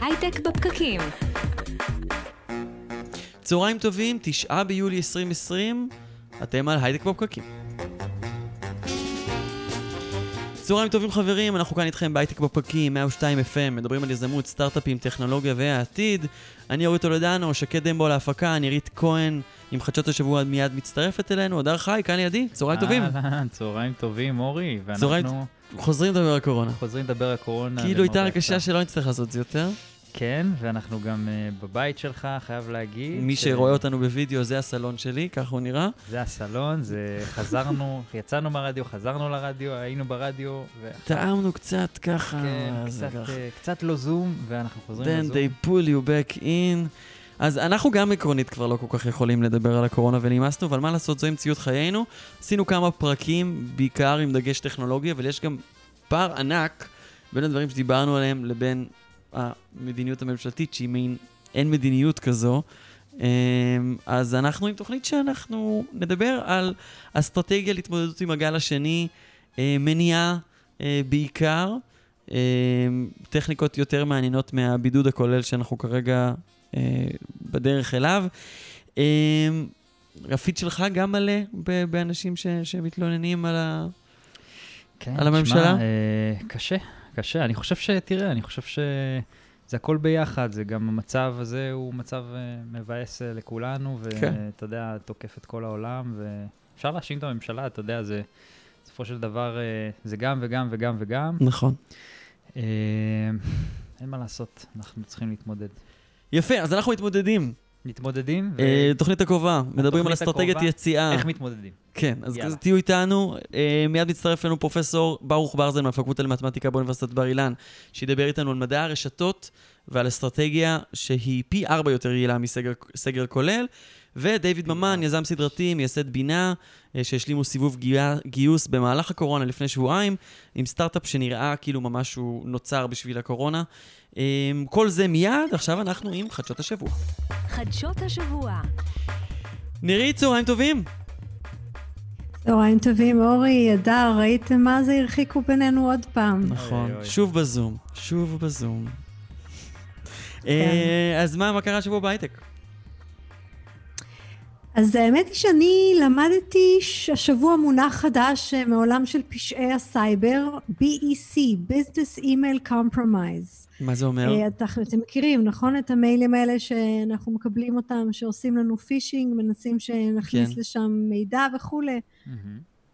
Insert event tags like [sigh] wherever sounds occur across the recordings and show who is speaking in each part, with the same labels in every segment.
Speaker 1: הייטק בפקקים.
Speaker 2: צהריים טובים, תשעה ביולי 2020, אתם על הייטק בפקקים. צהריים טובים חברים, אנחנו כאן איתכם בהייטק בפקקים, 102 FM, מדברים על יזמות, סטארט-אפים, טכנולוגיה והעתיד. אני אורית טולדנו, שקד דמבו להפקה, נירית כהן עם חדשות השבוע מיד מצטרפת אלינו, הדר חי, כאן לידי, צהריים טובים.
Speaker 3: אהלן, צהריים טובים, אורי,
Speaker 2: צהריים-
Speaker 3: ואנחנו
Speaker 2: חוזרים לדבר על קורונה.
Speaker 3: חוזרים לדבר על קורונה.
Speaker 2: כאילו הייתה הרגשה. שלא נצטרך לעשות את זה יותר.
Speaker 3: כן, ואנחנו גם uh, בבית שלך, חייב להגיד.
Speaker 2: מי
Speaker 3: ש-
Speaker 2: שרואה אותנו בווידאו זה הסלון שלי, ככה הוא נראה.
Speaker 3: זה הסלון, זה חזרנו, יצאנו מהרדיו, חזרנו לרדיו, היינו ברדיו, ו...
Speaker 2: טעמנו קצת ככה.
Speaker 3: כן, קצת,
Speaker 2: ככה.
Speaker 3: אה, קצת לא זום, ואנחנו חוזרים
Speaker 2: Then
Speaker 3: לזום.
Speaker 2: they pull you back in. אז אנחנו גם עקרונית כבר לא כל כך יכולים לדבר על הקורונה ונמאסנו, אבל מה לעשות, זו המציאות חיינו. עשינו כמה פרקים, בעיקר עם דגש טכנולוגי, אבל יש גם פער ענק בין הדברים שדיברנו עליהם לבין המדיניות הממשלתית, שהיא מין, אין מדיניות כזו. אמ, אז אנחנו עם תוכנית שאנחנו נדבר על אסטרטגיה להתמודדות עם הגל השני, אה, מניעה אה, בעיקר, אה, טכניקות יותר מעניינות מהבידוד הכולל שאנחנו כרגע בדרך אליו. אה, הפיד שלך גם מלא באנשים ש- שמתלוננים על ה...
Speaker 3: כן,
Speaker 2: על הממשלה?
Speaker 3: תשמע, אה, קשה, קשה. אני חושב ש... תראה, אני חושב שזה הכל ביחד. זה גם המצב הזה הוא מצב אה, מבאס אה, לכולנו,
Speaker 2: כן.
Speaker 3: ואתה יודע, תוקף את כל העולם, ואפשר להאשים את הממשלה, אתה יודע, זה... בסופו של דבר אה, זה גם וגם וגם וגם.
Speaker 2: נכון.
Speaker 3: אה, אין מה לעשות, אנחנו צריכים להתמודד.
Speaker 2: יפה, אז אנחנו מתמודדים.
Speaker 3: מתמודדים,
Speaker 2: אה, תוכנית הקרובה, מדברים על אסטרטגיית יציאה.
Speaker 3: ואיך מתמודדים?
Speaker 2: כן, אז
Speaker 3: יאללה.
Speaker 2: תהיו איתנו. אה, מיד מצטרף אלינו פרופסור ברוך ברזל מהפקולטה למתמטיקה באוניברסיטת בר אילן, שידבר איתנו על מדעי הרשתות ועל אסטרטגיה שהיא פי ארבע יותר יעילה מסגר סגר כולל. ודייוויד ממן, יזם סדרתי, מייסד בינה, אה, שהשלימו סיבוב גיוס במהלך הקורונה לפני שבועיים, עם סטארט-אפ שנראה כאילו ממש הוא נוצר בשביל הקורונה. אה, כל זה מיד, עכשיו אנחנו עם חדשות השבוע.
Speaker 1: חדשות השבוע.
Speaker 2: נירית, צהריים טובים.
Speaker 4: צהריים טובים, אורי, אדר, ראיתם מה זה? הרחיקו בינינו עוד פעם.
Speaker 2: נכון,
Speaker 3: אוי, אוי.
Speaker 2: שוב בזום, שוב בזום. אה, אז מה, מה קרה השבוע בהייטק?
Speaker 4: אז האמת היא שאני למדתי השבוע מונח חדש אה, מעולם של פשעי הסייבר, BEC, Business Email Compromise.
Speaker 2: מה זה אומר?
Speaker 4: אה, אתה- אתם מכירים, נכון? את המיילים האלה שאנחנו מקבלים אותם, שעושים לנו פישינג, מנסים שנכניס
Speaker 2: כן.
Speaker 4: לשם מידע וכולי.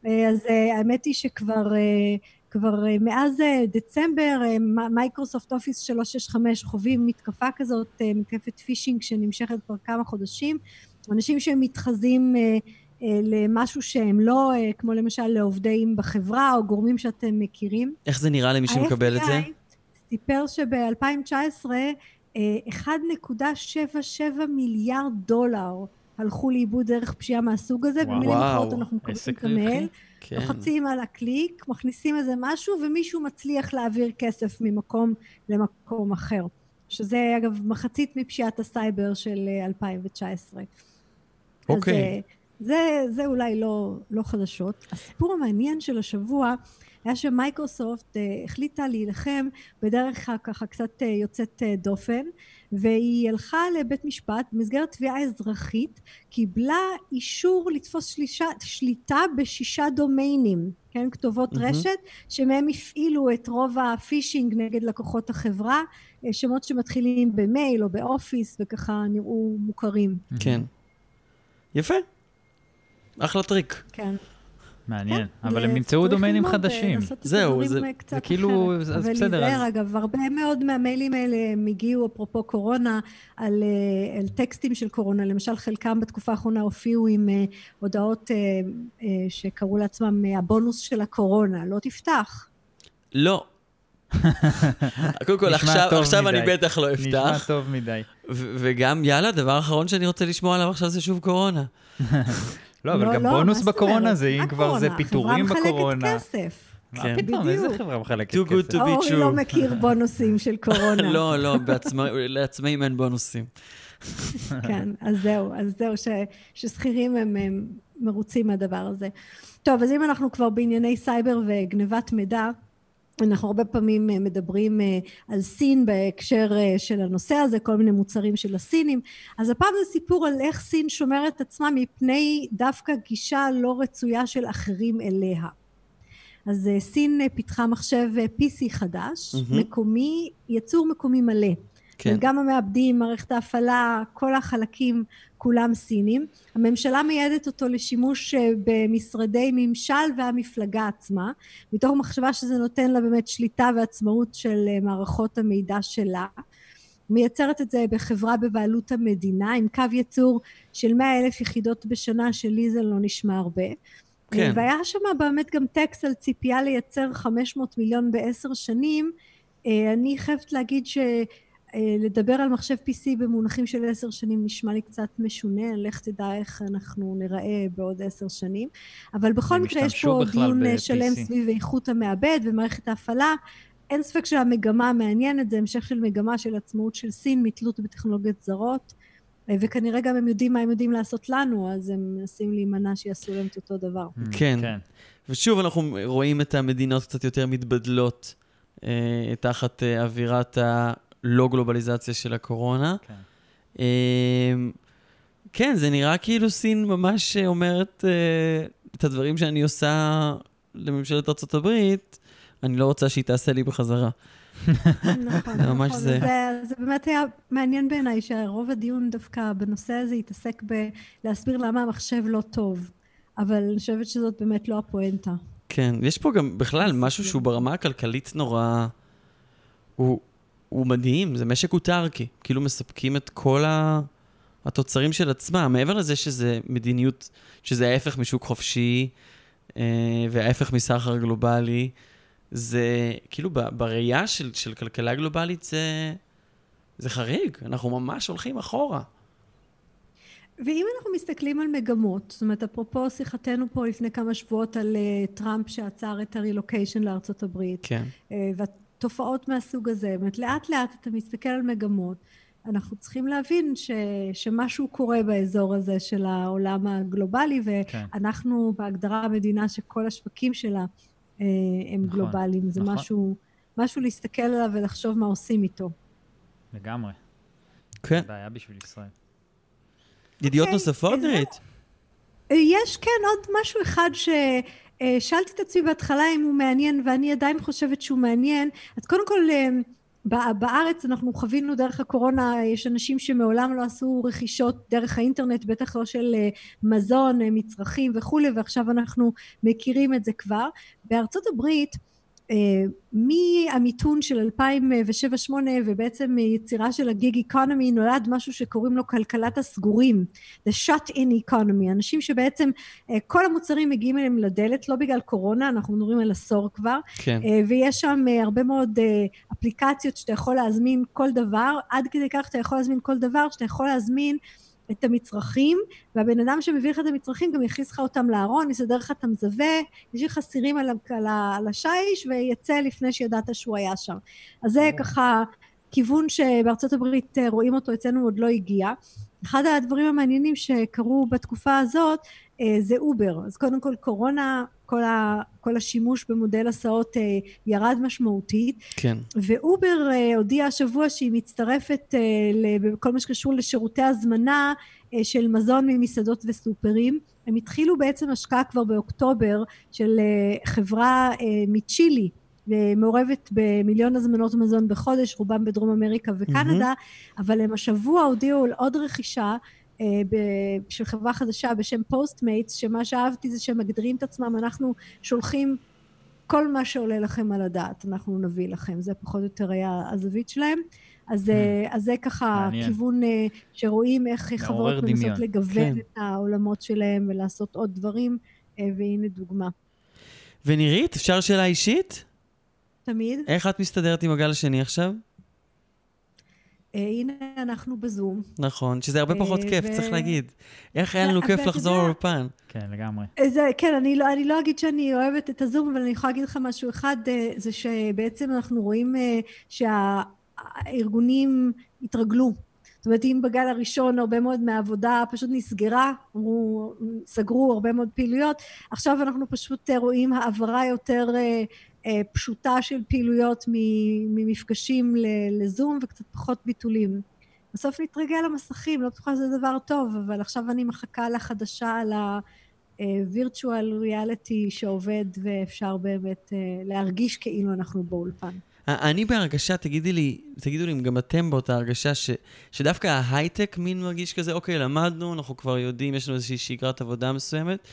Speaker 4: אה, אז אה, האמת היא שכבר כבר מאז דצמבר מייקרוסופט אופיס 365 חווים מתקפה כזאת, מתקפת פישינג שנמשכת כבר כמה חודשים. אנשים שמתחזים למשהו שהם לא, כמו למשל לעובדים בחברה או גורמים שאתם מכירים.
Speaker 2: איך זה נראה למי שמקבל את זה?
Speaker 4: סיפר שב-2019 אה, 1.77 מיליארד דולר הלכו לאיבוד דרך פשיעה מהסוג הזה,
Speaker 3: וואו.
Speaker 4: במילים אחרות אנחנו מקבלים את המייל.
Speaker 2: כן.
Speaker 4: לוחצים על הקליק, מכניסים איזה משהו ומישהו מצליח להעביר כסף ממקום למקום אחר. שזה אגב מחצית מפשיעת הסייבר של אה, 2019.
Speaker 2: אוקיי.
Speaker 4: אז אה, זה, זה אולי לא, לא חדשות. הסיפור המעניין של השבוע היה שמייקרוסופט אה, החליטה להילחם בדרך ככה קצת אה, יוצאת אה, דופן, והיא הלכה לבית משפט במסגרת תביעה אזרחית, קיבלה אישור לתפוס שלישה, שליטה בשישה דומיינים, כן, כתובות
Speaker 2: מהמם.
Speaker 4: רשת, שמהם הפעילו את רוב הפישינג נגד לקוחות החברה, שמות שמתחילים במייל או באופיס וככה נראו מוכרים,
Speaker 2: כן. יפה. אחלה טריק.
Speaker 4: כן.
Speaker 3: מעניין,
Speaker 4: כן,
Speaker 3: אבל הם נמצאו
Speaker 4: צריך
Speaker 3: דומיינים
Speaker 4: אה,
Speaker 3: חדשים.
Speaker 4: את
Speaker 2: זהו, זה-
Speaker 4: אה,
Speaker 3: זה כאילו,
Speaker 4: אחרת.
Speaker 3: אז
Speaker 4: אבל
Speaker 3: בסדר,
Speaker 4: להיזהר,
Speaker 3: אז-
Speaker 4: אגב, הרבה מאוד מהמיילים האלה הם הגיעו, אפרופו קורונה, על, אה, על טקסטים של קורונה. למשל, חלקם בתקופה האחרונה הופיעו עם אה, הודעות אה, אה, שקראו לעצמם אה, הבונוס של הקורונה. לא תפתח.
Speaker 2: לא. [laughs] קודם כל,
Speaker 3: נשמע
Speaker 2: עכשיו עכשיו אני. בטח לא
Speaker 3: נשמע
Speaker 2: אפתח.
Speaker 3: טוב מדי.
Speaker 2: ו- וגם, יאללה, דבר אחרון שאני רוצה לשמוע עליו עכשיו זה שוב קורונה. [laughs]
Speaker 3: לא, אבל גם
Speaker 4: לא,
Speaker 3: בונוס בקורונה? זה, אם כבר זה? פיטורים
Speaker 4: החברה
Speaker 3: בקורונה.
Speaker 4: מחלקת כסף.
Speaker 3: מה
Speaker 2: כן.
Speaker 3: פתאום, איזה. חברה מחלקת
Speaker 2: Too good
Speaker 3: כסף?
Speaker 2: to be
Speaker 4: אורי
Speaker 2: true.
Speaker 4: לא מכיר בונוסים של קורונה. [laughs]
Speaker 2: לא, לא, לעצמאים אין בונוסים. [laughs]
Speaker 4: כן, אז זהו, אז זהו, ששכירים הם, הם מרוצים מהדבר הזה. טוב, אז אם אנחנו כבר בענייני סייבר וגנבת מידע, אנחנו הרבה פעמים אה, מדברים אה, על סין בהקשר אה, של הנושא הזה, כל מיני מוצרים של הסינים. אז הפעם זה סיפור על איך סין שומרת עצמה מפני דווקא גישה לא רצויה של אחרים אליה. אז סין פיתחה מחשב PC חדש, mm-hmm. מקומי, יצור מקומי מלא. כן. גם המעבדים, מערכת ההפעלה, כל החלקים כולם סינים. הממשלה מייעדת אותו לשימוש אה, במשרדי ממשל והמפלגה עצמה, מתוך מחשבה שזה נותן לה באמת שליטה ועצמאות של אה, מערכות המידע שלה. מייצרת את זה בחברה בבעלות המדינה, עם קו ייצור של מאה אלף יחידות בשנה, שלי זה לא נשמע הרבה. כן. והיה שם באמת גם טקסט על ציפייה לייצר 500 מיליון בעשר שנים. אה, אני חייבת להגיד ש... אה, לדבר על מחשב PC במונחים של עשר שנים נשמע לי קצת משונה, לך תדע איך אנחנו נראה בעוד עשר שנים, אבל בכל מקרה יש פה דיון ב- שלם סביב איכות המעבד ומערכת ההפעלה. אין ספק שהמגמה המעניינת זה המשך של מגמה של עצמאות של סין מתלות בטכנולוגיות זרות, אה, וכנראה גם הם יודעים מה הם יודעים לעשות לנו, אז הם מנסים להימנע שיעשו להם את אותו דבר.
Speaker 2: Mm, כן. כן. ושוב אנחנו רואים את המדינות קצת יותר מתבדלות אה, תחת אה, אווירת ה... לא גלובליזציה של הקורונה. כן. אמ, כן, זה נראה כאילו סין ממש אומרת uh, את הדברים שאני עושה לממשלת ארה"ב, אני לא רוצה שהיא תעשה לי בחזרה.
Speaker 4: נכון, זה ממש נכון. זה. זה, זה באמת היה מעניין בעיניי שרוב הדיון דווקא בנושא הזה התעסק בלהסביר למה המחשב לא טוב, אבל אני חושבת שזאת באמת לא הפואנטה.
Speaker 2: כן, יש פה גם בכלל משהו שהוא ברמה הכלכלית נורא... הוא, הוא מדהים, זה משק אוטרקי. כאילו מספקים את כל ה... התוצרים של עצמם, מעבר לזה שזה מדיניות, שזה ההפך משוק חופשי אה, וההפך מסחר גלובלי, זה כאילו בראייה של, של כלכלה גלובלית זה, זה חריג, אנחנו ממש הולכים אחורה.
Speaker 4: ואם אנחנו מסתכלים על מגמות, זאת אומרת, אפרופו שיחתנו פה לפני כמה שבועות על uh, טראמפ שעצר את הרילוקיישן לארצות הברית,
Speaker 2: כן.
Speaker 4: Uh, תופעות מהסוג הזה. זאת אומרת, לאט לאט אתה מסתכל על מגמות. אנחנו צריכים להבין ש, שמשהו קורה באזור הזה של העולם הגלובלי, כן. ואנחנו כן. בהגדרה המדינה שכל השווקים שלה אה, הם נכון, גלובליים. זה נכון. משהו, משהו להסתכל עליו ולחשוב מה עושים איתו.
Speaker 3: לגמרי.
Speaker 2: כן.
Speaker 3: זה בעיה בשביל ישראל.
Speaker 2: ידיעות okay, אוקיי, נוספות, נרית?
Speaker 4: יש, כן, עוד משהו אחד ש... אה, שאלתי את עצמי בהתחלה אם הוא מעניין ואני עדיין חושבת שהוא מעניין. אז קודם כל אה, בארץ אנחנו חווינו דרך הקורונה יש אנשים שמעולם לא עשו רכישות דרך האינטרנט בטח לא של אה, מזון מצרכים וכולי ועכשיו אנחנו מכירים את זה כבר. בארצות הברית אה, מהמיתון של 2007-2008 ובעצם יצירה של הגיג איקונומי נולד משהו שקוראים לו כלכלת הסגורים the shut in economy. אנשים שבעצם אה, כל המוצרים מגיעים אליהם לדלת לא בגלל קורונה אנחנו מדברים על עשור כבר.
Speaker 2: כן.
Speaker 4: אה, ויש שם הרבה מאוד אפליקציות שאתה יכול להזמין כל דבר. עד כדי כך אתה יכול להזמין כל דבר שאתה יכול להזמין את המצרכים, והבן אדם שמביא לך את המצרכים גם יכניס לך אותם לארון, יסדר לך את המזווה, יש לך סירים על, על, על השיש ויצא לפני שידעת שהוא היה שם. אז זה ככה כיוון שבארצות הברית אה, רואים אותו, אצלנו עוד לא הגיע. אחד הדברים המעניינים שקרו בתקופה הזאת אה, זה אובר. אז קודם כל קורונה, כל, ה, כל השימוש במודל הסעות אה, ירד משמעותית.
Speaker 2: כן.
Speaker 4: ואובר הודיעה השבוע שהיא מצטרפת בכל מה שקשור לשירותי הזמנה של מזון ממסעדות וסופרים. הם התחילו בעצם השקעה כבר באוקטובר של חברה מצ'ילי מעורבת במיליון הזמנות מזון בחודש, רובם בדרום אמריקה וקנדה, mm-hmm. אבל הם השבוע הודיעו על עוד רכישה אה, של חברה חדשה בשם פוסטמייטס, שמה שאהבתי זה שהם מגדירים את עצמם, אנחנו שולחים כל מה שעולה לכם על הדעת, אנחנו נביא לכם, זה פחות או יותר היה הזווית שלהם. אז, mm. אז זה ככה מעניין. כיוון אה, שרואים איך חברות מנסות לגוון כן. את העולמות שלהם ולעשות עוד דברים, אה, והנה דוגמה.
Speaker 2: ונירית, אפשר שאלה אישית?
Speaker 4: תמיד.
Speaker 2: איך את מסתדרת עם הגל השני עכשיו?
Speaker 4: Uh, הנה אנחנו בזום.
Speaker 2: נכון, שזה הרבה פחות uh, כיף, ו... צריך להגיד. איך היה לנו [laughs] כיף לחזור לאולפן?
Speaker 3: כן, לגמרי.
Speaker 4: זה, כן, אני לא, אני לא אגיד שאני אוהבת את הזום, אבל אני יכולה להגיד לך משהו אחד, uh, זה שבעצם אנחנו רואים שהארגונים התרגלו. זאת אומרת, אם בגל הראשון הרבה מאוד מהעבודה פשוט נסגרה, אמרו, סגרו הרבה מאוד פעילויות, עכשיו אנחנו פשוט רואים העברה יותר... אה, פשוטה של פעילויות ממפגשים לזום וקצת פחות ביטולים. בסוף נתרגל למסכים, לא בטוחה שזה דבר טוב, אבל עכשיו אני מחכה לחדשה על ה-virtual reality שעובד ואפשר באמת אה, להרגיש כאילו אנחנו באולפן.
Speaker 2: אני בהרגשה, תגידי לי, תגידו לי אם גם אתם באותה הרגשה, ש, שדווקא ההייטק מין מרגיש כזה, אוקיי, למדנו, אנחנו כבר יודעים, יש לנו איזושהי שגרת עבודה מסוימת,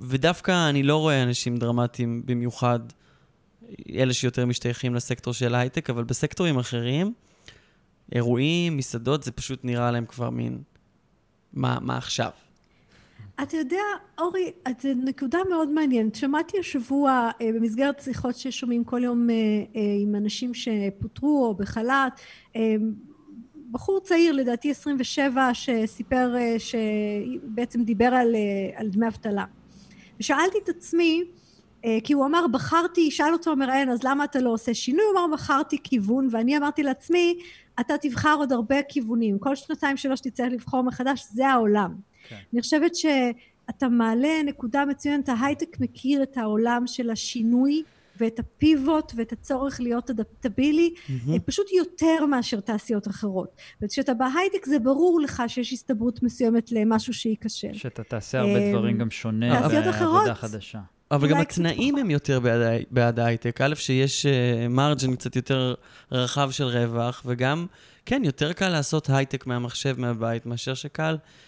Speaker 2: ודווקא אני לא רואה אנשים דרמטיים במיוחד, אלה שיותר משתייכים לסקטור של ההייטק, אבל בסקטורים אחרים, אירועים, מסעדות, זה פשוט נראה להם כבר מין, מה, מה עכשיו?
Speaker 4: אתה יודע, אורי, זו נקודה מאוד מעניינת. שמעתי השבוע אה, במסגרת שיחות ששומעים כל יום אה, אה, עם אנשים שפוטרו או בחל"ת, בחור צעיר, לדעתי 27, שסיפר, שבעצם דיבר על, על דמי אבטלה. ושאלתי את עצמי, כי הוא אמר, בחרתי, שאל אותו המראיין, אז למה אתה לא עושה שינוי? הוא אמר, בחרתי כיוון, ואני אמרתי לעצמי, אתה תבחר עוד הרבה כיוונים. כל שנתיים שלוש תצטרך לבחור מחדש, זה העולם. כן. אני חושבת שאתה מעלה נקודה מצוינת, ההייטק מכיר את העולם של השינוי ואת הפיבוט ואת הצורך להיות אדפטבילי, mm-hmm. פשוט יותר מאשר תעשיות אחרות. וכשאתה בהייטק זה ברור לך שיש הסתברות מסוימת למשהו שייכשל.
Speaker 3: שאתה תעשה הרבה אה, דברים גם שונה בעבודה חדשה.
Speaker 2: אבל גם התנאים הם יותר בעד, בעד ההייטק. א', שיש מרג'ן uh, קצת יותר רחב של רווח, וגם, כן, יותר קל לעשות הייטק מהמחשב מהבית, מאשר שקל אה,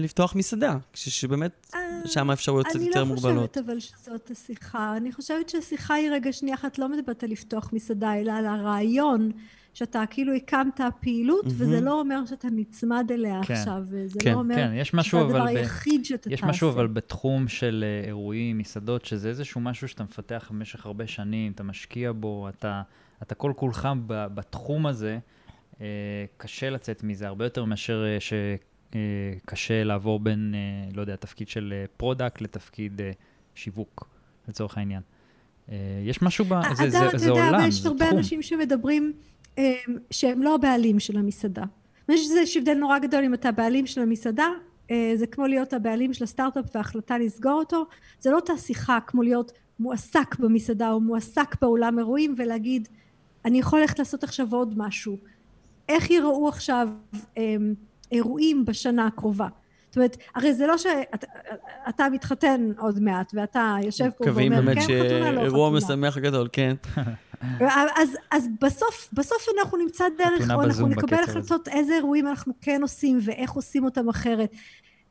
Speaker 2: לפתוח מסעדה, שבאמת אה, שם האפשרויות קצת יותר מוגבלות.
Speaker 4: אני לא חושבת אבל שזאת השיחה. אני חושבת שהשיחה היא רגע שנייה אחת לא מדברת על לפתוח מסעדה, אלא על הרעיון שאתה כאילו הקמת פעילות, mm-hmm. וזה לא אומר שאתה נצמד אליה כן, עכשיו, וזה כן, לא אומר כן, יש שזה הדבר ב... היחיד שאתה
Speaker 3: יש
Speaker 4: תעשה.
Speaker 3: יש משהו אבל בתחום של אה, אירועים, מסעדות, שזה איזשהו משהו שאתה מפתח במשך הרבה שנים, אתה משקיע בו, אתה, אתה כל כולך בתחום הזה, קשה לצאת מזה, הרבה יותר מאשר ש... אה, קשה לעבור בין, אה, לא יודע, תפקיד של product אה, לתפקיד שיווק, לצורך העניין. יש משהו ב... זה, זה, זה, זה עולם, זה תחום.
Speaker 4: יש הרבה אנשים שמדברים שהם לא הבעלים של המסעדה. יש הבדל נורא גדול אם אתה הבעלים של המסעדה, זה כמו להיות הבעלים של הסטארט-אפ וההחלטה לסגור אותו, זה לא אותה שיחה כמו להיות מועסק במסעדה או מועסק באולם אירועים ולהגיד, אני יכול ללכת לעשות עכשיו עוד משהו. איך יראו עכשיו אירועים בשנה הקרובה. זאת אומרת, הרי זה לא שאתה מתחתן עוד מעט ואתה יושב פה ואומר, כן, חתונה, לא חתונה. מקווים באמת
Speaker 2: שאירוע משמח גדול, כן. [laughs]
Speaker 4: אז, אז בסוף, בסוף אנחנו נמצא דרך, או אנחנו נקבל החלטות איזה אירועים אנחנו כן עושים ואיך עושים אותם אחרת.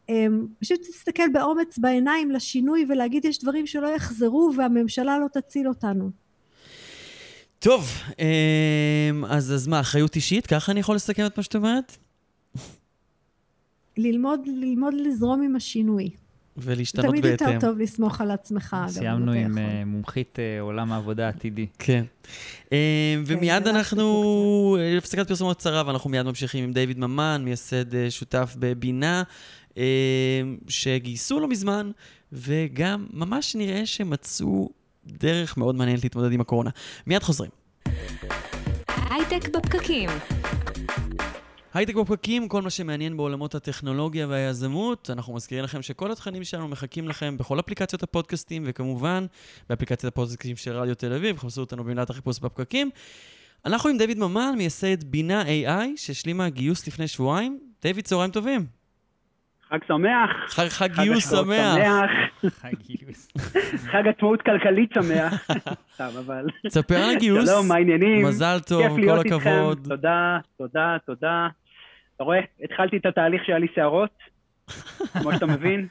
Speaker 4: אמ, פשוט תסתכל באומץ בעיניים לשינוי ולהגיד יש דברים שלא יחזרו והממשלה לא תציל אותנו.
Speaker 2: טוב, אמ, אז, אז מה, אחריות אישית? ככה אני יכול לסכם את מה שאת אומרת?
Speaker 4: ללמוד, ללמוד לזרום עם השינוי.
Speaker 2: ולהשתנות תמיד בהתאם.
Speaker 4: תמיד יותר טוב לסמוך על עצמך.
Speaker 3: סיימנו עם uh, מומחית uh, עולם העבודה העתידי.
Speaker 2: כן. Uh, ומיד כן, אנחנו, הפסקת פרסומות קצרה, ואנחנו מיד ממשיכים עם דיוויד ממן, מייסד שותף בבינה, שגייסו לא מזמן, וגם ממש נראה שמצאו דרך מאוד מעניינת להתמודד עם הקורונה. מיד חוזרים. הייטק בפקקים. הייטק בפקקים, כל מה שמעניין בעולמות הטכנולוגיה והיזמות. אנחנו מזכירים לכם שכל התכנים שלנו מחכים לכם בכל אפליקציות הפודקאסטים, וכמובן באפליקציית הפודקאסטים של רדיו תל אביב, חפשו אותנו במילת החיפוש בפקקים. אנחנו עם דויד ממן, מייסד בינה AI, שהשלימה גיוס לפני שבועיים. דויד, צהריים טובים.
Speaker 5: חג שמח.
Speaker 2: חג, חג גיוס שמח.
Speaker 5: חג גיוס. [laughs] חג עצמאות כלכלית שמח. [laughs] סתם, אבל...
Speaker 2: תספר על הגיוס.
Speaker 5: שלום, מה העניינים?
Speaker 2: מזל טוב, כל הכבוד.
Speaker 5: תודה, תודה, תודה. אתה רואה? התחלתי את התהליך שהיה לי שערות, [laughs] כמו שאתה מבין.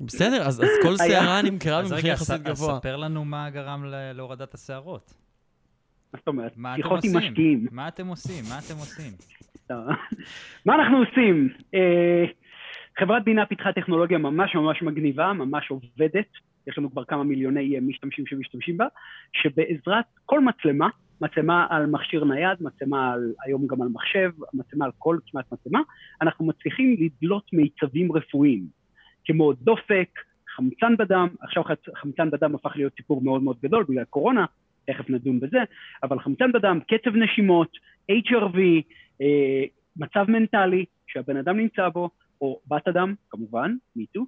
Speaker 2: בסדר, אז, אז כל שערה נמכרה במחיר יחסית גבוה.
Speaker 3: אז ספר לנו מה גרם להורדת השערות.
Speaker 5: מה זאת אומרת? שיחות עם משקיעים.
Speaker 3: מה אתם עושים? מה אתם עושים?
Speaker 5: מה אנחנו עושים? אה, חברת בינה פיתחה טכנולוגיה ממש ממש מגניבה, ממש עובדת, יש לנו כבר כמה מיליוני משתמשים שמשתמשים בה, שבעזרת כל מצלמה, מצלמה על מכשיר נייד, מצלמה על, היום גם על מחשב, מצלמה על כל כמעט מצלמה, אנחנו מצליחים לדלות מיצבים רפואיים, כמו דופק, חמצן בדם, עכשיו חמצן בדם הפך להיות סיפור מאוד מאוד גדול בגלל קורונה, תכף נדון בזה, אבל חמצן בדם, קצב נשימות, HRV, אה, מצב מנטלי שהבן אדם נמצא בו, או בת אדם, כמובן, MeToo,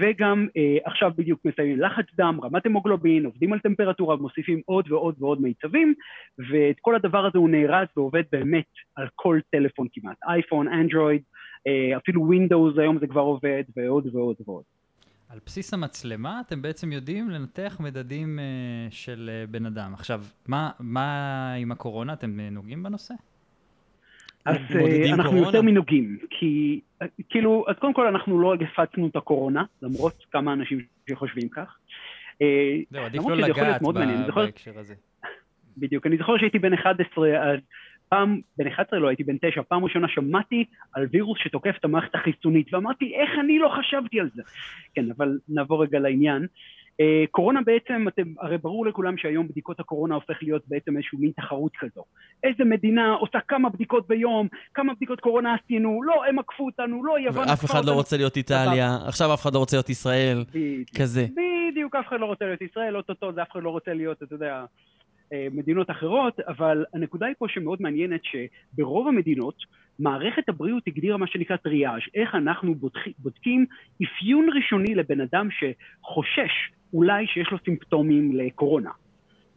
Speaker 5: וגם עכשיו בדיוק מסיימים לחץ דם, רמת המוגלובין, עובדים על טמפרטורה, מוסיפים עוד ועוד ועוד מיצבים, ואת כל הדבר הזה הוא נארז ועובד באמת על כל טלפון כמעט, אייפון, אנדרואיד, אפילו ווינדוס היום זה כבר עובד, ועוד ועוד ועוד.
Speaker 3: על בסיס המצלמה אתם בעצם יודעים לנתח מדדים של בן אדם. עכשיו, מה, מה עם הקורונה? אתם נוגעים בנושא?
Speaker 5: אז uh, אנחנו קורונה? יותר מנוגעים, כי כאילו, אז קודם כל אנחנו לא הפצנו את הקורונה, למרות כמה אנשים שחושבים כך.
Speaker 3: זהו, עדיף לא לגעת בהקשר הזה. [laughs]
Speaker 5: בדיוק, אני זוכר שהייתי בן 11, אז פעם, בן 11 לא הייתי בן 9, פעם ראשונה שמעתי על וירוס שתוקף את המערכת החיסונית, ואמרתי, איך אני לא חשבתי על זה? כן, אבל נעבור רגע לעניין. Uh, קורונה בעצם, אתם, הרי ברור לכולם שהיום בדיקות הקורונה הופך להיות בעצם איזשהו מין תחרות כזו. איזה מדינה עושה כמה בדיקות ביום, כמה בדיקות קורונה עשינו, לא, הם עקפו אותנו, לא, יוון...
Speaker 2: ואף אחד לא רוצה להיות איטליה, עכשיו אף אחד לא רוצה להיות ישראל, כזה.
Speaker 5: בדיוק, אף אחד לא רוצה להיות ישראל, אוטוטו זה אף אחד לא רוצה להיות, אתה יודע, אה, מדינות אחרות, אבל הנקודה היא פה שמאוד מעניינת שברוב המדינות מערכת הבריאות הגדירה מה שנקרא טריאז', איך אנחנו בודקים אפיון ראשוני לבן אדם שחושש אולי שיש לו סימפטומים לקורונה.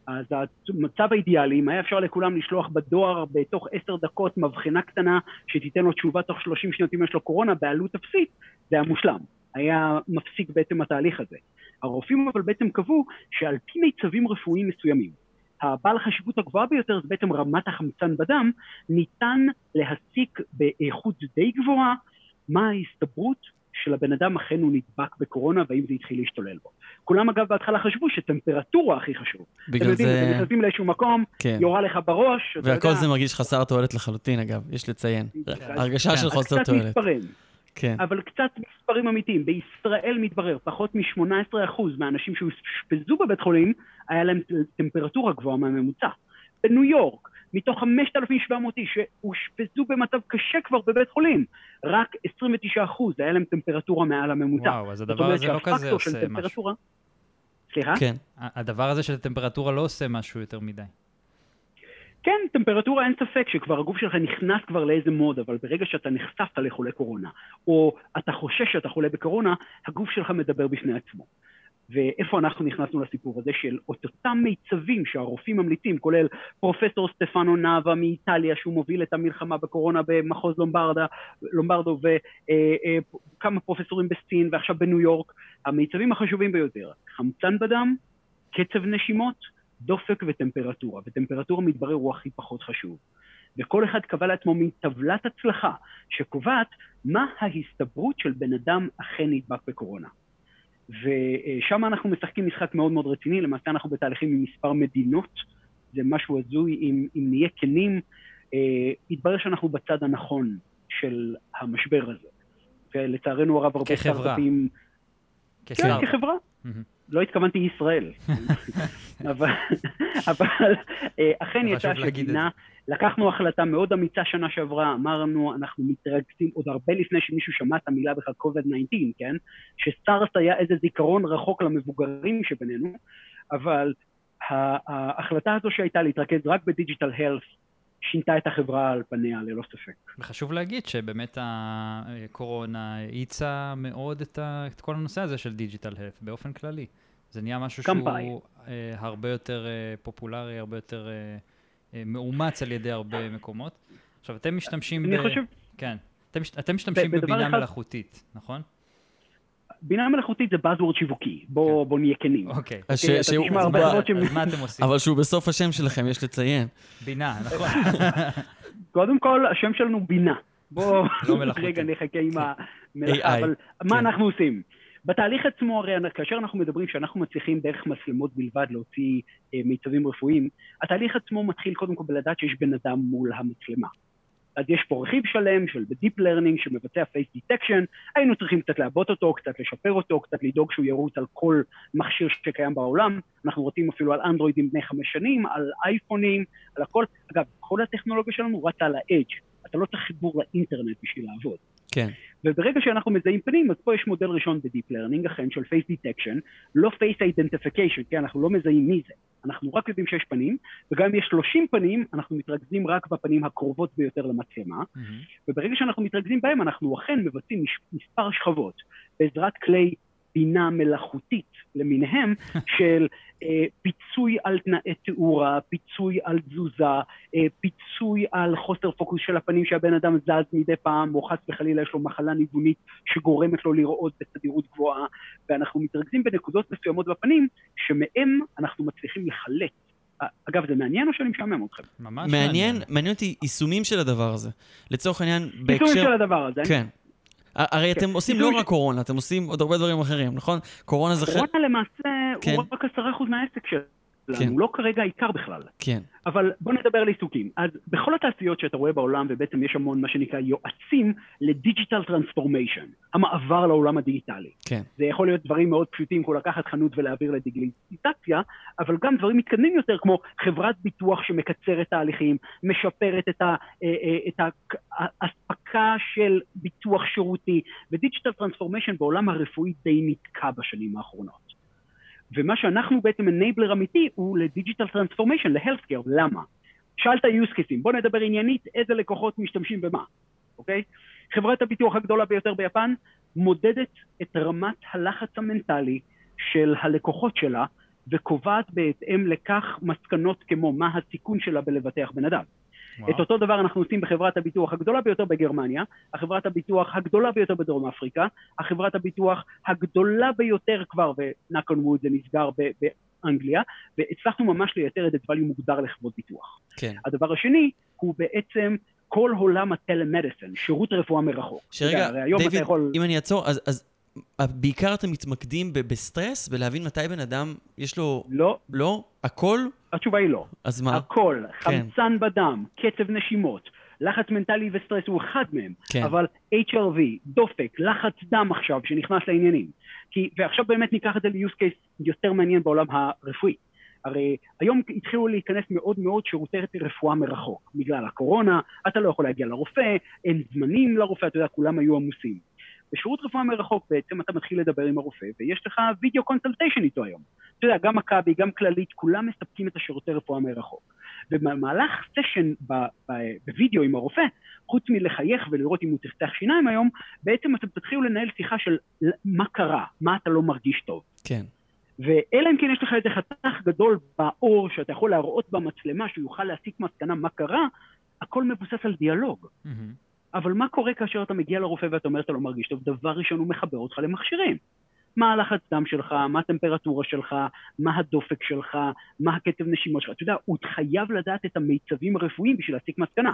Speaker 5: אז המצב האידיאלי, אם היה אפשר לכולם לשלוח בדואר בתוך עשר דקות מבחנה קטנה שתיתן לו תשובה תוך שלושים שניות אם יש לו קורונה בעלות אפסית, זה היה מושלם. היה מפסיק בעצם התהליך הזה. הרופאים אבל בעצם קבעו שעל פי מיצבים רפואיים מסוימים, הבעל החשיבות הגבוהה ביותר זה בעצם רמת החמצן בדם, ניתן להסיק באיכות די גבוהה מה ההסתברות של הבן אדם אכן הוא נדבק בקורונה והאם זה התחיל להשתולל בו. כולם אגב בהתחלה חשבו שטמפרטורה הכי חשוב.
Speaker 2: בגלל
Speaker 5: אתם יודעים,
Speaker 2: זה...
Speaker 5: אתם נכנסים לאיזשהו מקום,
Speaker 2: כן.
Speaker 5: יורה לך בראש, אתה
Speaker 2: והכל
Speaker 5: יודע,
Speaker 2: זה מרגיש חסר תועלת לחלוטין, אגב, יש לציין.
Speaker 5: כן.
Speaker 2: הרגשה של
Speaker 5: אז
Speaker 2: חוסר
Speaker 5: קצת
Speaker 2: תועלת. כן.
Speaker 5: אבל קצת מספרים אמיתיים. בישראל מתברר, פחות מ-18% מהאנשים שאושפזו בבית חולים, היה להם טמפרטורה גבוהה מהממוצע. בניו יורק, מתוך 5,700 איש שאושפזו במצב קשה כבר בבית חולים, רק 29% היה להם טמפרטורה מעל הממוצע.
Speaker 3: וואו, אז הדבר הזה לא כזה עושה משהו.
Speaker 5: סליחה?
Speaker 2: כן.
Speaker 3: הדבר הזה של הטמפרטורה לא עושה משהו יותר מדי.
Speaker 5: כן, טמפרטורה אין ספק שכבר הגוף שלך נכנס כבר לאיזה מוד, אבל ברגע שאתה נחשפת לחולה קורונה, או אתה חושש שאתה חולה בקורונה, הגוף שלך מדבר בפני עצמו. ואיפה אנחנו נכנסנו לסיפור הזה של את אותם מיצבים שהרופאים ממליצים, כולל פרופסור סטפנו נאווה מאיטליה, שהוא מוביל את המלחמה בקורונה במחוז לומברדה, לומברדו, וכמה פרופסורים בסין ועכשיו בניו יורק, המיצבים החשובים ביותר, חמצן בדם, קצב נשימות, דופק וטמפרטורה, וטמפרטורה מתברר הוא הכי פחות חשוב. וכל אחד קבע לעצמו מין טבלת הצלחה שקובעת מה ההסתברות של בן אדם אכן נדבק בקורונה. ושם אנחנו משחקים משחק מאוד מאוד רציני, למעשה אנחנו בתהליכים עם מספר מדינות, זה משהו הזוי, אם, אם נהיה כנים, אה, יתברר שאנחנו בצד הנכון של המשבר הזה. ולצערנו הרב הרבה
Speaker 3: כחברה.
Speaker 5: סטארט-אפים... כן,
Speaker 3: כסטארט-אפ.
Speaker 5: כחברה.
Speaker 3: מהמם.
Speaker 5: לא התכוונתי ישראל. [laughs] אבל, אבל אה, אכן יצא שגינה, לקחנו החלטה מאוד אמיצה שנה שעברה, אמרנו, אנחנו מתרגשים עוד הרבה לפני שמישהו שמע את המילה בכלל COVID-19, כן? שסארס היה איזה זיכרון רחוק למבוגרים שבינינו, אבל ההחלטה הזו שהייתה להתרכז רק ב digital health, שינתה את החברה על פניה ללא ספק.
Speaker 3: וחשוב להגיד שבאמת הקורונה האיצה מאוד את, ה, את כל הנושא הזה של digital health באופן כללי. זה נהיה משהו
Speaker 5: קמפאי.
Speaker 3: שהוא אה, הרבה יותר אה, פופולרי, הרבה יותר אה, אה, מאומץ על ידי הרבה מקומות. עכשיו, אתם משתמשים
Speaker 5: אני
Speaker 3: ב...
Speaker 5: חושב,
Speaker 3: כן. אתם, אתם משתמשים בבינה
Speaker 5: אחד-
Speaker 3: מלאכותית, נכון?
Speaker 5: בינה מלאכותית זה buzzword שיווקי, בוא, בוא נהיה כנים.
Speaker 3: אוקיי.
Speaker 2: ש-
Speaker 5: אוקיי, תשמע
Speaker 3: אז
Speaker 5: הרבה
Speaker 3: מה- אתם עושים?
Speaker 2: אבל שהוא בסוף השם שלכם, יש לציין.
Speaker 3: בינה, [laughs] נכון.
Speaker 5: קודם כל, השם שלנו בינה. בוא,
Speaker 3: לא.
Speaker 5: רגע נחכה עם המלאכה,
Speaker 2: AI,
Speaker 5: אבל מה
Speaker 2: כן.
Speaker 5: אנחנו עושים? בתהליך עצמו, הרי כאשר אנחנו מדברים שאנחנו מצליחים דרך מצלמות בלבד להוציא אה, מיצבים רפואיים, התהליך עצמו מתחיל קודם כל בלדעת שיש בן אדם מול המצלמה. אז יש פה רכיב שלם של ב-Deep Learning שמבצע Face Detection, היינו צריכים קצת לעבות אותו, קצת לשפר אותו, קצת לדאוג שהוא ירוץ על כל מכשיר שקיים בעולם. אנחנו רוצים אפילו על אנדרואידים בני חמש שנים, על אייפונים, על הכל. אגב, כל הטכנולוגיה שלנו רצה על ה-Edge. אתה לא צריך חיבור לאינטרנט בשביל לעבוד.
Speaker 2: כן.
Speaker 5: וברגע שאנחנו מזהים פנים, אז פה יש מודל ראשון ב-Deep Learning, אכן, של Face Detection, לא Face Identification, כי אנחנו לא מזהים מי זה. אנחנו רק יודעים שיש פנים, וגם אם יש 30 פנים, אנחנו מתרכזים רק בפנים הקרובות ביותר למצלמה, וברגע שאנחנו מתרכזים בהם, אנחנו אכן מבצעים מספר שכבות בעזרת כלי בינה מלאכותית למיניהם [laughs] של אה, פיצוי על תנאי תאורה, פיצוי על תזוזה, אה, פיצוי על חוסר פוקוס של הפנים שהבן אדם זז מדי פעם, או חס וחלילה יש לו מחלה ניוונית שגורמת לו לראות בתדירות גבוהה, ואנחנו מתרכזים בנקודות מסוימות בפנים, שמהם אנחנו מצליחים לחלט. אה, אגב, זה מעניין או שאני משעמם אתכם?
Speaker 3: ממש
Speaker 2: מעניין, מעניין אותי יישומים של הדבר הזה. לצורך העניין, בהקשר...
Speaker 5: של הדבר הזה.
Speaker 2: כן. הרי אתם עושים לא
Speaker 5: יישום
Speaker 2: רק קורונה, אתם עושים עוד הרבה דברים אחרים, נכון? קורונה זה חלק...
Speaker 5: קורונה למעשה
Speaker 2: כן.
Speaker 5: הוא רק עשרה אחוז מהעסק שלנו,
Speaker 2: כן.
Speaker 5: הוא לא כרגע העיקר בכלל.
Speaker 2: כן.
Speaker 5: אבל בוא נדבר על עיסוקים. אז בכל התעשיות שאתה רואה בעולם, ובעצם יש המון מה שנקרא יועצים ל digital transformation, המעבר לעולם הדיגיטלי.
Speaker 2: כן.
Speaker 5: זה יכול להיות דברים מאוד פשוטים כמו לקחת חנות ולהעביר לדיגיטציה, אבל גם דברים מתקדמים יותר כמו חברת ביטוח שמקצרת תהליכים, משפרת את ה- אה, אה, את האספקה של ביטוח שירותי, ו digital transformation בעולם הרפואי די נתקע בשנים האחרונות. ומה שאנחנו בעצם enabler אמיתי הוא ל digital transformation, ל healthcare, למה? שאלת use cases, בוא נדבר עניינית איזה לקוחות משתמשים במה, אוקיי? חברת הביטוח הגדולה ביותר ביפן מודדת את רמת הלחץ המנטלי של הלקוחות שלה וקובעת בהתאם לכך מסקנות כמו מה הסיכון שלה בלבטח בן אדם.
Speaker 3: וואו.
Speaker 5: את אותו דבר אנחנו עושים בחברת הביטוח הגדולה ביותר בגרמניה, החברת הביטוח הגדולה ביותר בדרום אפריקה, החברת הביטוח הגדולה ביותר כבר, on wood זה נסגר ב- באנגליה, והצלחנו ממש לייצר איזה value מוגדר לחברות ביטוח.
Speaker 2: כן.
Speaker 5: הדבר השני הוא בעצם כל עולם הטלמדיסן, שירות רפואה מרחוק. יודע,
Speaker 2: שרגע,
Speaker 5: היום
Speaker 2: דיוויד,
Speaker 5: יכול...
Speaker 2: אם אני אעצור, אז, אז בעיקר אתם מתמקדים ב- בסטרס, בלהבין מתי בן אדם, יש לו,
Speaker 5: לא,
Speaker 2: לא, הכל,
Speaker 5: התשובה היא לא.
Speaker 2: אז מה?
Speaker 5: הכל,
Speaker 2: כן.
Speaker 5: חמצן בדם, קצב נשימות, לחץ מנטלי וסטרס הוא אחד מהם,
Speaker 2: כן.
Speaker 5: אבל HRV, דופק, לחץ דם עכשיו שנכנס לעניינים. כי, ועכשיו באמת ניקח את זה ל-use case יותר מעניין בעולם הרפואי. הרי היום התחילו להיכנס מאוד מאוד שירותי רפואה מרחוק. בגלל הקורונה, אתה לא יכול להגיע לרופא, אין זמנים לרופא, אתה יודע, כולם היו עמוסים. בשירות רפואה מרחוק בעצם אתה מתחיל לדבר עם הרופא, ויש לך וידאו קונסלטיישן איתו היום. אתה יודע, גם מכבי, גם כללית, כולם מספקים את השירותי רפואה מרחוק. ובמהלך סשן בווידאו עם הרופא, חוץ מלחייך ולראות אם הוא צחצח שיניים היום, בעצם אתם תתחילו לנהל שיחה של מה קרה, מה אתה לא מרגיש טוב.
Speaker 2: כן.
Speaker 5: ואלא אם כן יש לך איזה חתך גדול בעור שאתה יכול להראות במצלמה שהוא יוכל להסיק מסקנה מה קרה, הכל מבוסס על דיאלוג.
Speaker 3: מהמם.
Speaker 5: אבל מה קורה כאשר אתה מגיע לרופא ואתה אומר שאתה לא מרגיש טוב? דבר ראשון הוא מחבר אותך למכשירים. מה הלחץ דם שלך, מה הטמפרטורה שלך, מה הדופק שלך, מה הקצב נשימות שלך. אתה יודע, הוא חייב לדעת את המיצבים הרפואיים בשביל להסיק מסקנה.